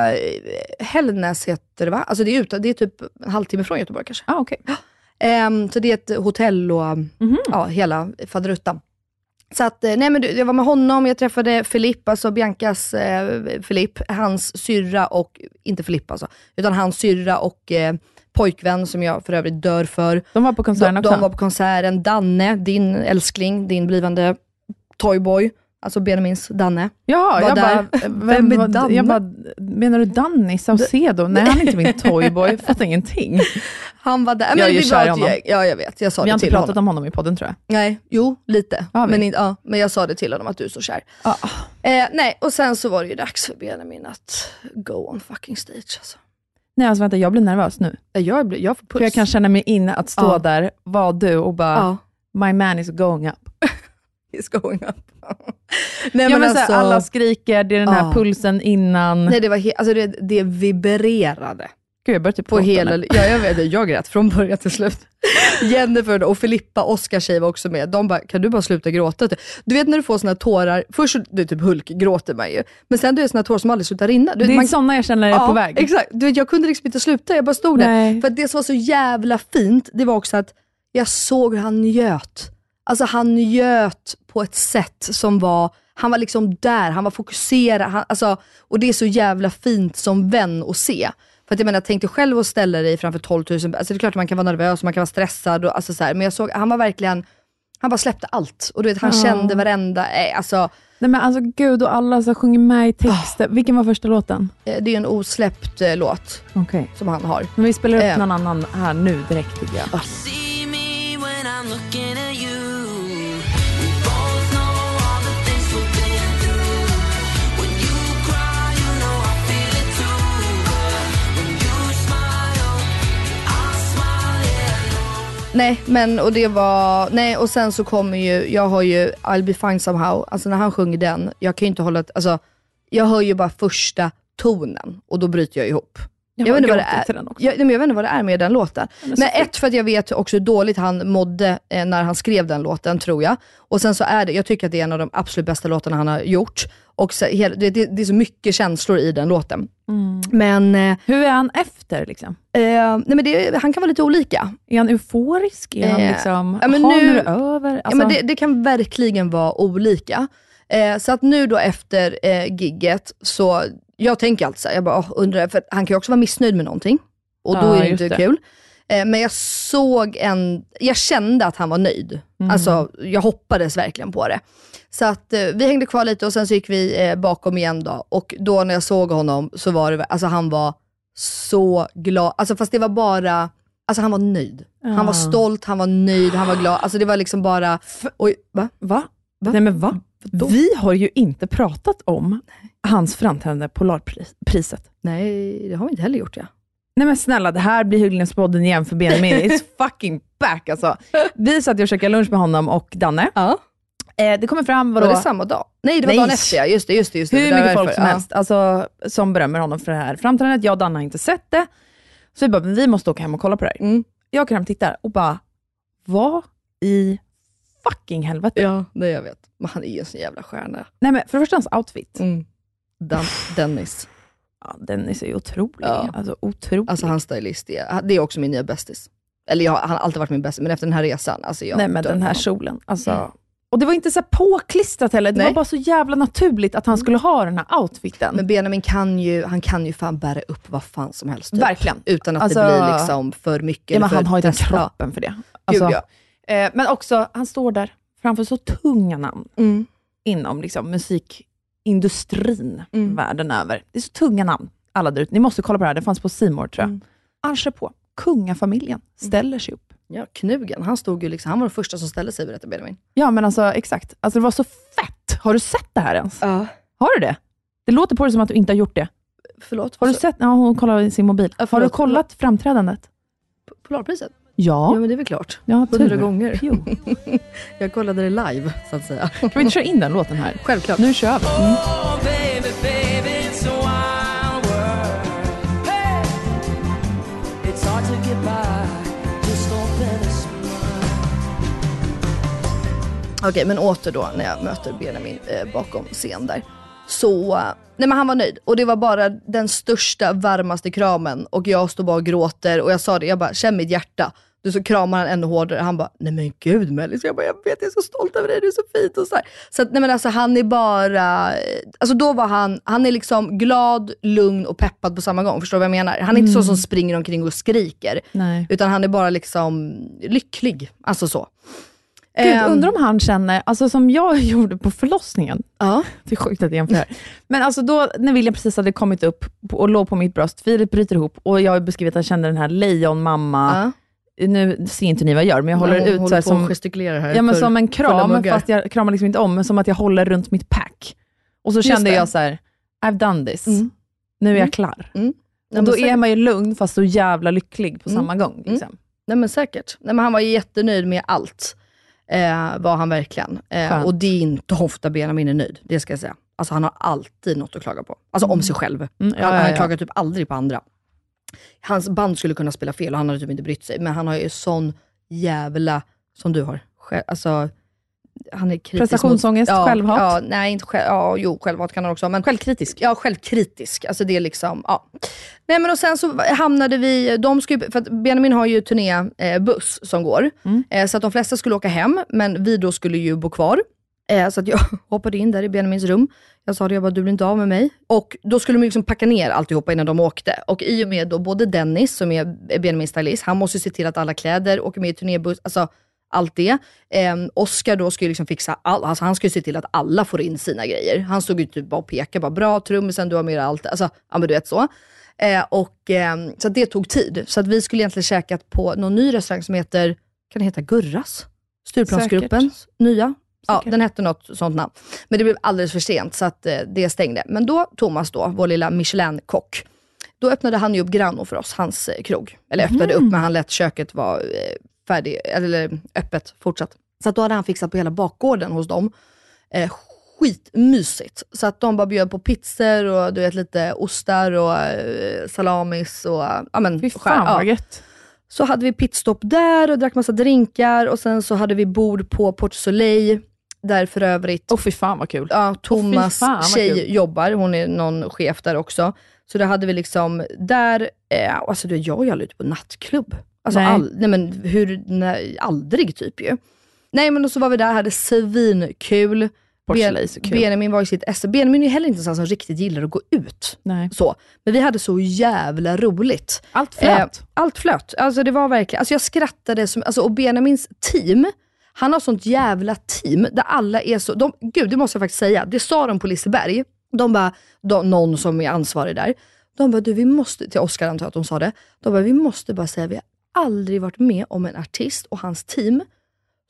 Hällnäs heter det va? Alltså det är, ute, det är typ en halvtimme från Göteborg kanske. Ah, okay. Ehm, så det är ett hotell och ja, hela faderuttan. Så att, eh, nej men jag var med honom, jag träffade Filip, alltså Biancas eh, Filip, hans syrra och, inte Filip alltså, utan hans syrra och eh, pojkvän som jag för övrigt dör för. De var på konserten de, också? de var på konserten. Danne, din älskling, din blivande toyboy, alltså Benjamins Danne. Var jag där. bara, Vem är var- Danne? Jag bara, menar du Danny Saucedo? Nej, han är inte min toyboy. Jag fattar ingenting. Han var där. Jag Men är ju kär i honom. gäng. Ja, jag vet. Jag sa Vi har det inte till pratat honom. om honom i podden tror jag. Nej, jo, lite. Har? Men, in, ja, men jag sa det till honom att du är så kär. Eh, nej, och sen så var det ju dags för Benjamin att go on fucking stage. Alltså. Nej, alltså vänta, jag blir nervös nu. Eh, Jag, blir- jag får puls. För jag kan känna mig in att stå Ja. där, vara du och bara, Ja. my man is going up. It's going up. nej, ja, men men så alltså, här, alla skriker, det är den här Ja. pulsen innan. nej, det, var he- alltså, det, det vibrerade. Gud, jag börjar typ På hela, nu. ja, jag vet, jag grät från början till slut. Jennifer och Filippa, Oskars tjej var också med. De bara, kan du bara sluta gråta? Du vet när du får såna tårar, först du typ Hulk gråter man ju, men sen du är såna tårar som aldrig slutar rinna. Du, Det är sådana jag känner är ja, på väg. Exakt. Du vet, jag kunde liksom inte sluta, jag bara stod där. Nej. För att det som var så jävla fint, det var också att jag såg hur han njöt. Alltså han njöt på ett sätt som var, han var liksom där, han var fokuserad. Han, alltså, och det är så jävla fint som vän att se. För att jag menar, tänk dig själv att ställa dig framför 12 000, alltså det är klart att man kan vara nervös och man kan vara stressad, och, alltså så här, men jag såg, han var verkligen, han bara släppte allt. Och du vet, han Ja. kände varenda, eh, alltså, Nej men alltså gud, och alla som sjunger med i texten. Vilken var första låten? eh, det är en osläppt eh, låt Okej. som han har. Men vi spelar upp Eh. någon annan här nu direkt tycker jag. See Nej, men och det var, nej och sen så kommer ju, jag har ju I'll be fine somehow, alltså när han sjunger den, jag kan ju inte hålla, alltså jag hör ju bara första tonen och då bryter jag ihop. Jag, har vet inte vad det är. Jag, nej, jag vet inte vad det är med den låten. Den Men ett, för att jag vet också hur dåligt han mådde eh, när han skrev den låten, tror jag. Och sen så är det, jag tycker att det är en av de absolut bästa låtarna han har gjort. Och så, det, det, är så mycket känslor i den låten. Men, eh, Mm. Hur är han efter? Liksom? eh, nej, men det, han kan vara lite olika. Är han euforisk? Är han Eh, liksom, ja, men nu- över? Ja, Alltså, men det, det kan verkligen vara olika. Eh, så att nu då efter eh, gigget, så jag tänker alltid såhär, jag bara, undrar, för han kan ju också vara missnöjd med någonting. Och då Ja, är det inte det. kul. Eh, men jag såg en, jag kände att han var nöjd. Mm. Alltså, jag hoppades verkligen på det. Så att eh, vi hängde kvar lite och sen så gick vi eh, bakom igen då. Och då när jag såg honom så var det, alltså han var så glad. Alltså fast det var bara, alltså han var nöjd. Han var Ja. stolt, han var nöjd, han var glad. Alltså det var liksom bara, oj, va? Va? Va? Nej men va? Vadå? Vi har ju inte pratat om hans framträdande Polarpriset. Nej, det har vi inte heller gjort ja. Nej men snälla, det här blir Hyllnäspodden igen för Benjamin. It's fucking back alltså. Vi satt och käkade lunch med honom och Danne. Ja. Eh, det kommer fram, vadå? Var det samma dag? Nej, det var Nej. dagen efter ja. Just det, just det. Just det. Hur det mycket folk som ja. helst alltså, som berömmer honom för det här framträdandet. Jag och Danne har inte sett det. Så vi bara, men vi måste åka hem och kolla på det här. Mm. Jag åker hem och tittar och bara, vad i fucking helvete? Ja, det jag vet. Men han är ju en sån jävla stjärna. Nej men för det första hans outfit. Mm. Dan- Dennis. Ja, Dennis är ju otrolig. Ja. Alltså otrolig. Alltså hans stylist, är, det är också min nya bästis. Eller jag, han har alltid varit min bästis, men efter den här resan, alltså jag Nej men den här honom. kjolen. Alltså. Och det var inte så påklistrat heller. Det Nej. var bara så jävla naturligt att han skulle ha den här outfiten. Men Benjamin kan ju, han kan ju fan bära upp vad fan som helst. Typ. Verkligen. Utan att Alltså- det blir liksom för mycket. Ja, men han har ju den kroppen för det. Alltså, Gud, ja. eh, men också, han står där framför så tunga namn Mm. inom liksom, musikindustrin Mm. världen över. Det är så tunga namn, alla där ute. Ni måste kolla på det här, det fanns på Simor tror jag. Mm. Arse på, kungafamiljen ställer sig upp. Ja, Knugen, han stod ju liksom, han var den första som ställde sig berättade Benjamin. Ja, men alltså exakt. Alltså, det var så fett. Har du sett det här ens? Ja. Har du det? Det låter på dig som att du inte har gjort det. Förlåt? Har du Så- sett? Ja, hon kollar i sin mobil. Ja, har du kollat framträdandet? Polarpriset? Ja. Ja, men det är väl klart. Ja, Hundra gånger. Jag kollade det live, så att säga. Kan vi inte köra in den låten här? Självklart. Nu kör vi. Mm. Okej, men åter då när jag möter Benjamin eh, bakom scen där. Så, nej men han var nöjd. Och det var bara den största, varmaste kramen. Och jag står bara och gråter och jag sa det, jag bara, känn mitt hjärta. Du så kramar han ännu hårdare. Han bara, nej men gud Mellis. Jag bara, jag vet, jag är så stolt över dig, det är så fint och så här. Så att, nej men alltså han är bara, eh, alltså då var han, han är liksom glad, lugn och peppad på samma gång. Förstår du vad jag menar? Han är inte så som springer omkring och skriker. Nej. Utan han är bara liksom lycklig. Alltså så. Gud, Ehm, undrar om han känner, alltså som jag gjorde på förlossningen. Ja. Det är sjukt att jag jämför. Men alltså då, när William precis hade kommit upp och låg på mitt bröst, Filip bryter ihop och jag har beskrivit att jag kände den här lejonmamma. Ja. Nu ser inte ni vad jag gör, men jag håller hon ut så håller här på och som, gestikulerar här ja, men som en kram, fast jag kramar liksom inte om, men som att jag håller runt mitt pack. Och så Just kände det. jag så här: I've done this. Mm. Nu är jag Mm. klar. Mm. Och då är man ju lugn, fast så jävla lycklig på Mm. samma gång. Liksom. Nej men säkert. Nej, men han var jättenöjd med allt. Eh, var han verkligen. Eh, och det är inte ofta Benjamin är nöjd, det ska jag säga. Alltså han har alltid något att klaga på. Alltså om sig själv. Mm, ja, han, ja, han ja. klagar typ aldrig på andra. Hans band skulle kunna spela fel och han hade typ inte brytt sig. Men han har ju sån jävla, som du har, alltså han är kritisk Prestationsångest, mot, ja, självhat? Ja, nej, inte själv, ja, jo, självhat kan han också. Men Självkritisk? Ja, självkritisk. Alltså det är liksom, ja. Nej men och sen så hamnade vi, de skulle, för att Benjamin har ju turnébuss eh, som går. Mm. Eh, så att de flesta skulle åka hem, men vi då skulle ju bo kvar. Eh, så att jag hoppade in där i Benjamins rum. Jag sa det, jag bara, du blir inte av med mig. Och då skulle de liksom packa ner alltihopa innan de åkte. Och i och med då både Dennis, som är Benjamins stylist, han måste ju se till att alla kläder åker med i turnébuss, alltså allt det. Eh, Oscar då ska ju liksom fixa allt, alltså han ska ju se till att alla får in sina grejer. Han stod ju typ bara och pekade, bara bra trummisen, du har med allt. Alltså, ja men du vet så. Eh, och, eh, så det tog tid. Så att vi skulle egentligen käkat på någon ny restaurang som heter, kan det heta Gurras? Stureplansgruppens nya. Ja, Säkert. den hette något sånt namn. Men det blev alldeles för sent så att eh, det stängde. Men då, Thomas då, vår lilla Michelin-kock, då öppnade han ju upp Grano för oss, hans eh, krog. Eller öppnade upp, men han lät köket vara eh, färdig, eller öppet fortsatt. Så att då hade han fixat på hela bakgården hos dem. Eh, skitmysigt. Så att de bara bjöd på pizzor och du vet lite ostar och eh, salamis och ja men Fy fan ja. vad gött. Så hade vi pitstop där och drack massa drinkar och sen så hade vi bord på Port Soleil, där för övrigt Åh fy fan vad kul. ja, Thomas fan, vad tjej kul. jobbar, hon är någon chef där också. Så då hade vi liksom där, eh, alltså du, jag är ju aldrig ute på nattklubb. Alltså Nej. all, nej men hur, nej, aldrig typ ju. Nej men och så var vi där, hade svinkul. Ben-. Benjamin var i sitt esse. Benjamin är heller inte en sån som riktigt gillar att gå ut. Nej. Så. Men vi hade så jävla roligt. Allt flöt. Eh, allt flöt. Alltså det var verkligen, alltså jag skrattade som, alltså, och Benjamins team, han har sånt jävla team där alla är så, de, gud det måste jag faktiskt säga, det sa de på Liseberg, de bara, de, någon som är ansvarig där, de bara, du vi måste, till Oscar antar jag att de sa det, de bara, vi måste bara säga, vi aldrig varit med om en artist och hans team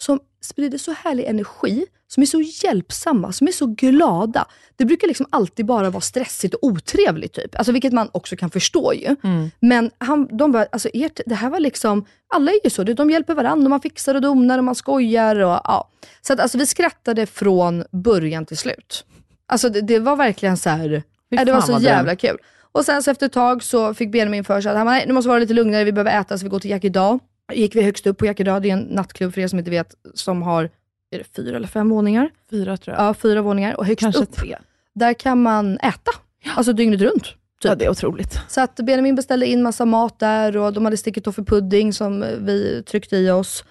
som sprider så härlig energi, som är så hjälpsamma, som är så glada. Det brukar liksom alltid bara vara stressigt och otrevligt, typ. Alltså, vilket man också kan förstå ju. Men han, de bara, alltså ert, det här var liksom, alla är ju så, de hjälper varandra, och man fixar och donar och man skojar. Och, ja. Så att, alltså, vi skrattade från början till slut. Alltså det, det var verkligen så här, ja, det var så jävla kul. Och sen så efter ett tag så fick Benjamin för sig att han bara, nej, nu måste vara lite lugnare, vi behöver äta, så vi går till Jack idag. Gick vi högst upp på Jack idag, det är en nattklubb för er som inte vet, som har är det fyra eller fem våningar. Fyra tror jag. Ja, fyra våningar. Och högst Kanske upp, tre. där kan man äta. Alltså dygnet runt. Typ. Ja, det är otroligt. Så att Benjamin beställde in massa mat där och de hade sticketoffee-pudding som vi tryckte i oss.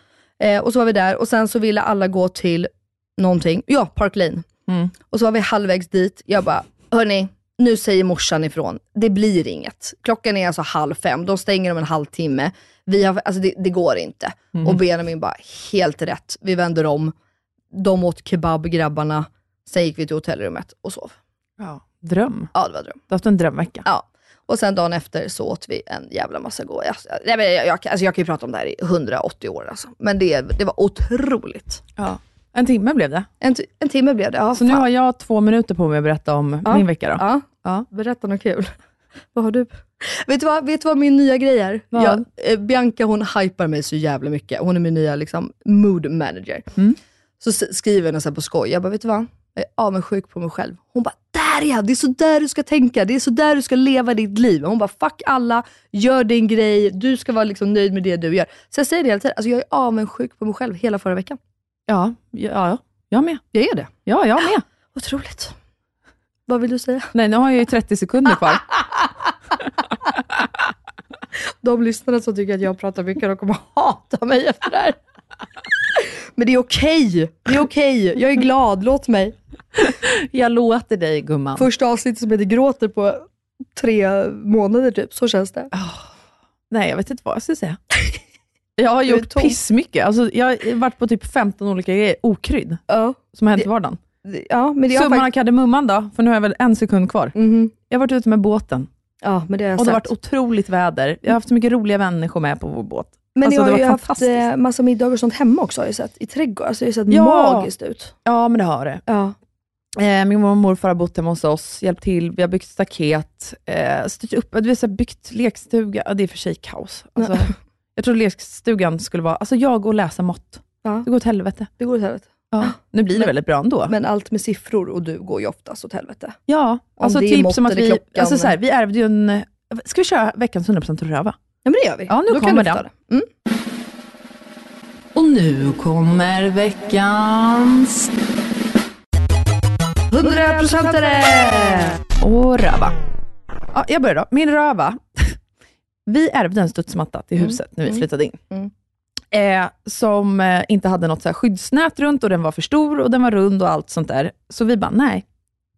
Eh, och så var vi där och sen så ville alla gå till någonting. Ja, Park Lane. Mm. Och så var vi halvvägs dit. Jag bara, hörni, nu säger morsan ifrån. Det blir inget. Klockan är alltså halv fem. De stänger om en halvtimme. Vi har, alltså det, det går inte. Och Benjamin bara, helt rätt. Vi vänder om. De åt kebab, grabbarna. Sen gick vi till hotellrummet och sov. Ja. Dröm. Ja, det var dröm. Du har haft en drömvecka. Ja. Och sen dagen efter så åt vi en jävla massa goda. Jag, jag, jag, jag, alltså jag kan ju prata om det här i 180 år alltså. Men det, det var otroligt. Ja. En timme blev det. En, en timme blev det. Ja, Så nu fan. har jag två minuter på mig att berätta om Ja. min vecka då. Ja, Ja. berätta något kul. vad har du? Vet du vad, vet du vad min nya grej är? Jag, eh, Bianca hon hypar mig så jävla mycket. Hon är min nya liksom, mood manager. Mm. Så skriver hon så på skoj. Jag bara, vet du vad? Jag är avundsjuk på mig själv. Hon bara, där ja! Det är så där du ska tänka. Det är så där du ska leva ditt liv. Hon bara, fuck alla, gör din grej. Du ska vara liksom nöjd med det du gör. Så jag säger det hela tiden. Alltså, jag är avundsjuk på mig själv hela förra veckan. Ja, ja, ja. jag med. Jag är det. Ja, jag med. Otroligt. Vad vill du säga? Nej, nu har jag ju 30 sekunder kvar. De lyssnare som tycker att jag pratar mycket, de kommer hata mig efter det här. Men det är okej. Det är okej. Jag är glad. Låt mig. Jag låter dig gumman. Första avsnittet som heter Gråter på tre månader typ. Så känns det. Nej, jag vet inte vad jag ska säga. Jag har gjort pissmycket. Alltså, jag har varit på typ 15 olika grejer, okrydd, Ja, som har hänt i vardagen. ja men det har Summan av kardemumman då, för nu har jag väl en sekund kvar. Mhm. Jag har varit ute med båten Ja, men det har jag och det har varit otroligt väder. Jag har haft så mycket roliga människor med på vår båt. Men alltså, ni har ju haft eh, massa middagar och sånt hemma också har jag sett. I trädgården. Alltså det har sett Ja. magiskt ut. Ja, men det har det. Ja. Eh, min mormor och morfar har bott hemma hos oss, hjälpt till, vi har byggt staket, eh, styrt upp, så här, byggt lekstuga. Ja, det är för sig kaos. Alltså, jag tror lekstugan skulle vara, alltså jag och läsa mått. Ja. Det går åt helvete. Det går åt helvete. Ja. Nu blir det Men- väldigt bra ändå. Men allt med siffror och du går ju oftast åt helvete. ja, alltså det är typ som att vi, klockan. alltså så här, vi ärvde ju en, ska vi köra veckans 100% röva? Ja men det gör vi. Ja, nu Då kommer den. Mm. Och nu kommer veckans 100%are! och röva. Ja, jag börjar då. Min röva. Vi ärvde en studsmatta till huset när vi Mm. flyttade in. Mm. Eh, som eh, inte hade något så här skyddsnät runt och den var för stor och den var rund och allt sånt där. Så vi bara, nej,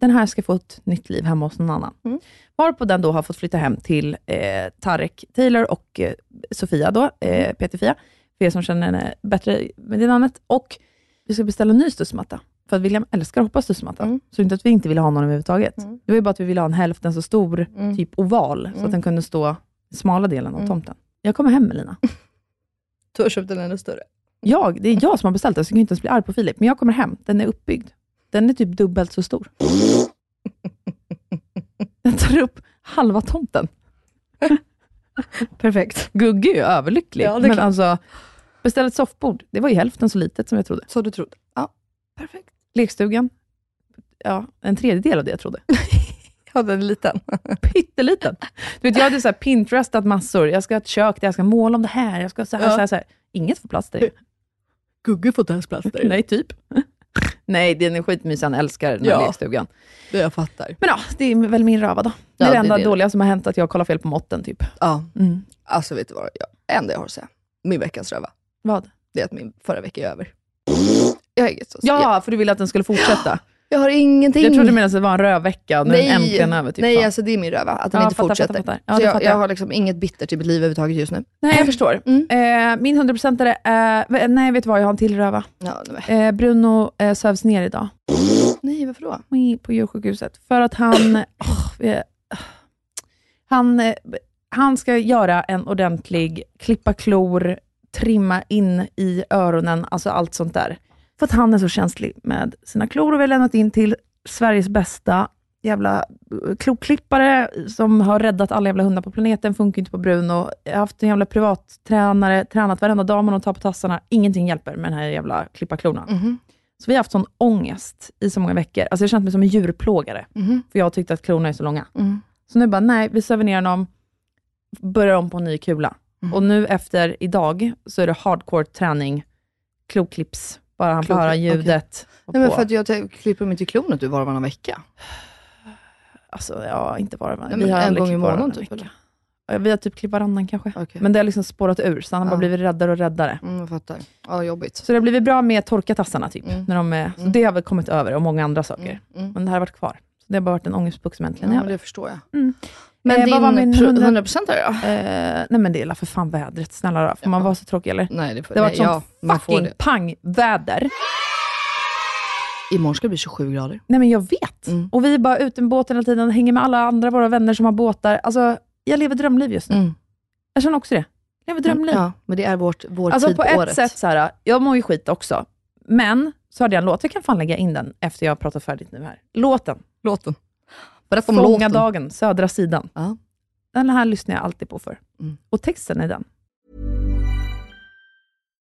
den här ska få ett nytt liv hemma hos någon annan. Mm. Varpå den då har fått flytta hem till eh, Tarek Taylor och eh, Sofia, då, Mm. eh, Peter-Fia, för er som känner henne bättre med det namnet. Och vi ska beställa en ny studsmatta. För att William älskar att hoppa studsmatta. Mm. Så inte att vi inte ville ha någon överhuvudtaget. Mm. Det var ju bara att vi ville ha en hälften så stor, Mm. typ oval, så Mm. att den kunde stå smala delen av Mm. tomten. Jag kommer hem Melina. Du har köpt en ännu större. Jag, det är jag som har beställt den, så jag kan inte ens bli arg på Filip. Men jag kommer hem, den är uppbyggd. Den är typ dubbelt så stor. Den tar upp halva tomten. Perfekt. Gugge är ju överlycklig. Ja, är men klart. alltså, beställa ett soffbord, det var ju hälften så litet som jag trodde. Så du trodde? Ja. Perfekt. Lekstugan, ja, en tredjedel av det jag trodde. Ja, den är liten. Pytteliten. Du vet, jag hade så här Pinterestat massor. Jag ska ha ett kök där jag ska måla om det här. Jag ska så här, Ja. så här, så här. Inget får plats där. Gugge får inte ens plats där. Nej, typ. Nej, den är skitmysig. Han älskar den här Ja. lekstugan. Det jag fattar. Men ja, det är väl min röva då. Det är det det enda är det. dåliga som har hänt, att jag kollar fel på måtten. Typ. Ja. Mm. Alltså vet du vad? Jag, enda jag har att säga. Min veckans röva. Vad? Det är att min förra vecka är över. Jag inget att Ja, för du ville att den skulle fortsätta. Jag har ingenting. Jag trodde att det var en rövvecka och nu är den äntligen över. Typ. nej Fan. alltså det är min röva. Att den Ja, inte fattar, fortsätter. fattar, fattar. Ja, så jag, jag har liksom inget bittert i mitt liv överhuvudtaget just nu. Nej, jag förstår. Mm. Eh, min 100% är, eh, nej vet du vad, jag har en till röva. Ja, Eh, Bruno eh, sövs ner idag nej, varför då? på djursjukhuset. För att han, eh, han, eh, han ska göra en ordentlig klippa klor, trimma in i öronen, alltså allt sånt där. För att han är så känslig med sina klor och vi har lämnat in till Sveriges bästa jävla eh, kloklippare som har räddat alla jävla hundar på planeten, funkar inte på Bruno. Jag har haft en jävla privattränare, tränat varenda dag med att ta på tassarna. Ingenting hjälper med den här jävla klippa klorna. Mhm. Så vi har haft sån ångest i så många veckor. Alltså jag känt mig som en djurplågare, Mhm. för jag har tyckt att klorna är så långa. Mm. Så nu bara, nej, vi söver ner honom, börjar om på en ny kula. Mm. Och nu efter idag så är det hardcore träning, kloklipps, bara han får höra ljudet. och Nej, men för att jag klipper mig till klonet du var och varannan vecka. Alltså, ja, inte bara Nej, men en aldrig gång i månaden varannan typ. Ja, Vi har typ klippt varannan kanske. Okej. Men det har liksom spårat ur, så han har Ja. bara blivit räddare och räddare. Mm, jag fattar. Ja, jobbigt. Så det har blivit bra med torka tassarna, typ. Mm. När de är, så Mm. det har väl kommit över, och många andra saker. Mm, mm. Men det här har varit kvar. Så det har bara varit en ångestpuck som Ja, äntligen är men över. det förstår jag. Men Eh, din var min pro- 100 100% då? Eh, nej men det är för fan vädret, snälla då. Får man Ja. vara så tråkig eller? Nej, det, får, Det har nej, ja, sånt man får fucking pangväder. Imorgon ska det bli 27 grader. Nej men jag vet. Mm. Och vi är bara ute med båten hela tiden, hänger med alla andra våra vänner som har båtar. Alltså, jag lever drömliv just nu. Mm. Jag känner också det. Jag lever drömliv. Ja, men det är vårt, vår alltså tid på på ett året. sätt, så här, jag mår ju skit också. Men så hade jag en låt, jag kan fan lägga in den efter jag har pratat färdigt nu här. Låten. Låten. Berätta om Fånga låten. dagen, södra sidan. Ja. Den här lyssnar jag alltid på för. Mm. Och texten är den.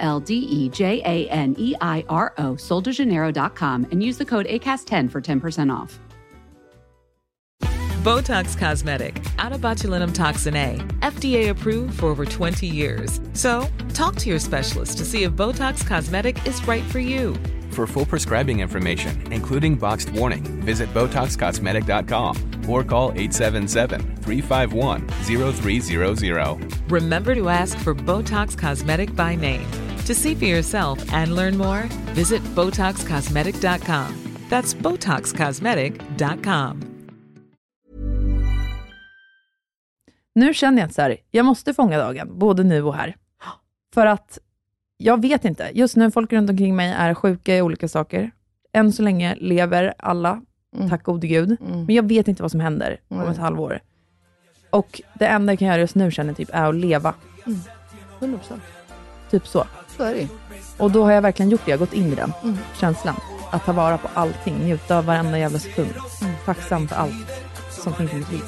L D E J A N E I R O, soldejaneiro.com, and use the code ACAST10 for 10% off. Botox Cosmetic, out of botulinum toxin A, FDA approved for over 20 years. So, talk to your specialist to see if Botox Cosmetic is right for you. For full prescribing information, including boxed warning, visit BotoxCosmetic.com or call 877-351-0300. Remember to ask for Botox Cosmetic by name. To see for yourself and learn more, visit BotoxCosmetic.com. That's BotoxCosmetic.com. Nu känner jag att så här, jag måste fånga dagen, både nu och här. För att jag vet inte. Just nu, folk runt omkring mig är sjuka i olika saker. Än så länge lever alla, Mm. tack gode gud. Mm. Men jag vet inte vad som händer om ett halvår. Och det enda jag kan göra just nu känner typ är att leva. 100%. Typ så. Så är det. Och då har jag verkligen gjort det. Jag har gått in i den Mm. känslan. Att ta vara på allting, njuta av varenda jävla sekund. Mm. Tacksam för allt som finns i mitt liv.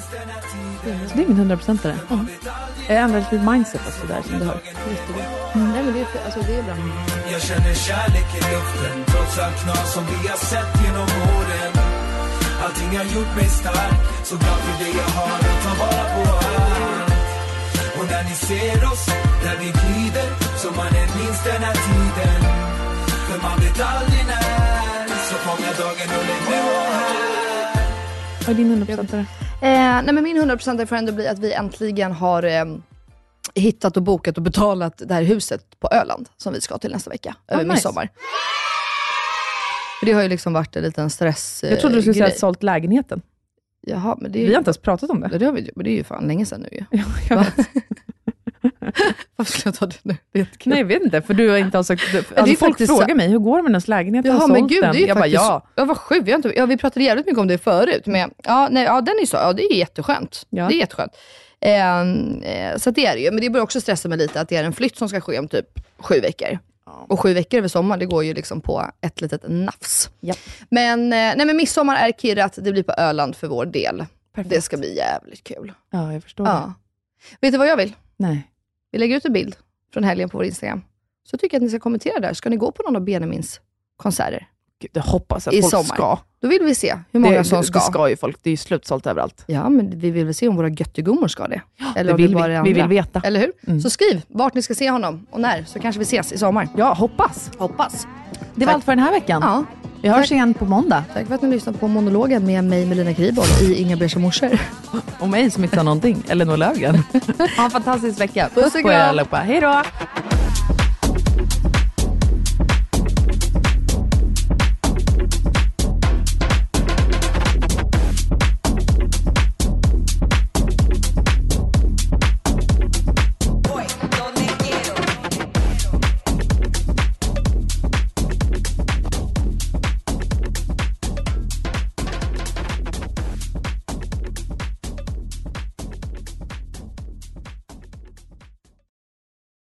Så det är min 100%are. Mm. Jag ändrar lite mindset också där som du hör. Jättebra. Nej, men det är, alltså, det är bra. Jag känner kärlek i luften Trots allt knas som vi har sett genom åren Allting har gjort mig stark Så glad för det jag har och ta vara på allt Och när ni ser oss, där vi glider Så mannen minns den här tiden För man vet aldrig när Så fånga dagen och lev nu och här Vad är din 100%are? Eh, nej men min 100% får ändå bli att vi äntligen har eh, hittat och bokat och betalat det här huset på Öland, som vi ska till nästa vecka, över nice. midsommar. För det har ju liksom varit en liten stress Jag trodde du skulle säga grej. att sålt lägenheten. Jaha, men det är Vi har inte ens pratat om det. det har vi, men det är ju fan länge sedan nu ju. Ja, jag vet. Varför skulle jag ta det nu? Det är jättekul. Nej, jag vet inte, för du har inte har sagt... är Alltså, folk frågar så- mig, hur går det med hennes lägenhet? Jag har men gud, det den. är ju jag faktiskt... bara, ja. ja. vad sjukt. Vi, inte, ja, vi pratade jävligt mycket om det förut. Men ja, nej, ja den är så, ja det är jätteskönt. Ja. Det är jätteskönt. Ehm, eh, så det är det ju. Men det börjar också stressa mig lite att det är en flytt som ska ske om typ sju veckor. Och sju veckor över sommar, det går ju liksom på ett litet nafs. Ja. Men, eh, nej, men midsommar är kirrat, det blir på Öland för vår del. Det ska bli jävligt kul. Ja, jag förstår det. Ja. Vet du vad jag vill? Nej. Vi lägger ut en bild från helgen på vår Instagram. Så tycker jag att ni ska kommentera där. Ska ni gå på någon av Benjamins konserter? Gud, det hoppas jag I att folk sommar. ska. Då vill vi se hur många det, som ska. Det ska ju folk. Det är ju slutsålt överallt. Ja, men vi vill väl se om våra göttegummor ska det. Eller det om vill bara vi. är Vi andra. vill veta. Eller hur? Mm. Så skriv vart ni ska se honom och när, så kanske vi ses i sommar. Ja, hoppas. Hoppas. Det var Tack. allt för den här veckan. Ja. Vi hörs igen på måndag. Tack för att ni lyssnade på monologen med mig, Melina Kriboll, i Inga Beige morsor. Och mig som inte sa någonting. Elinor Löfgren. Ha en fantastisk vecka. Puss Puss på er allihopa. Hej då!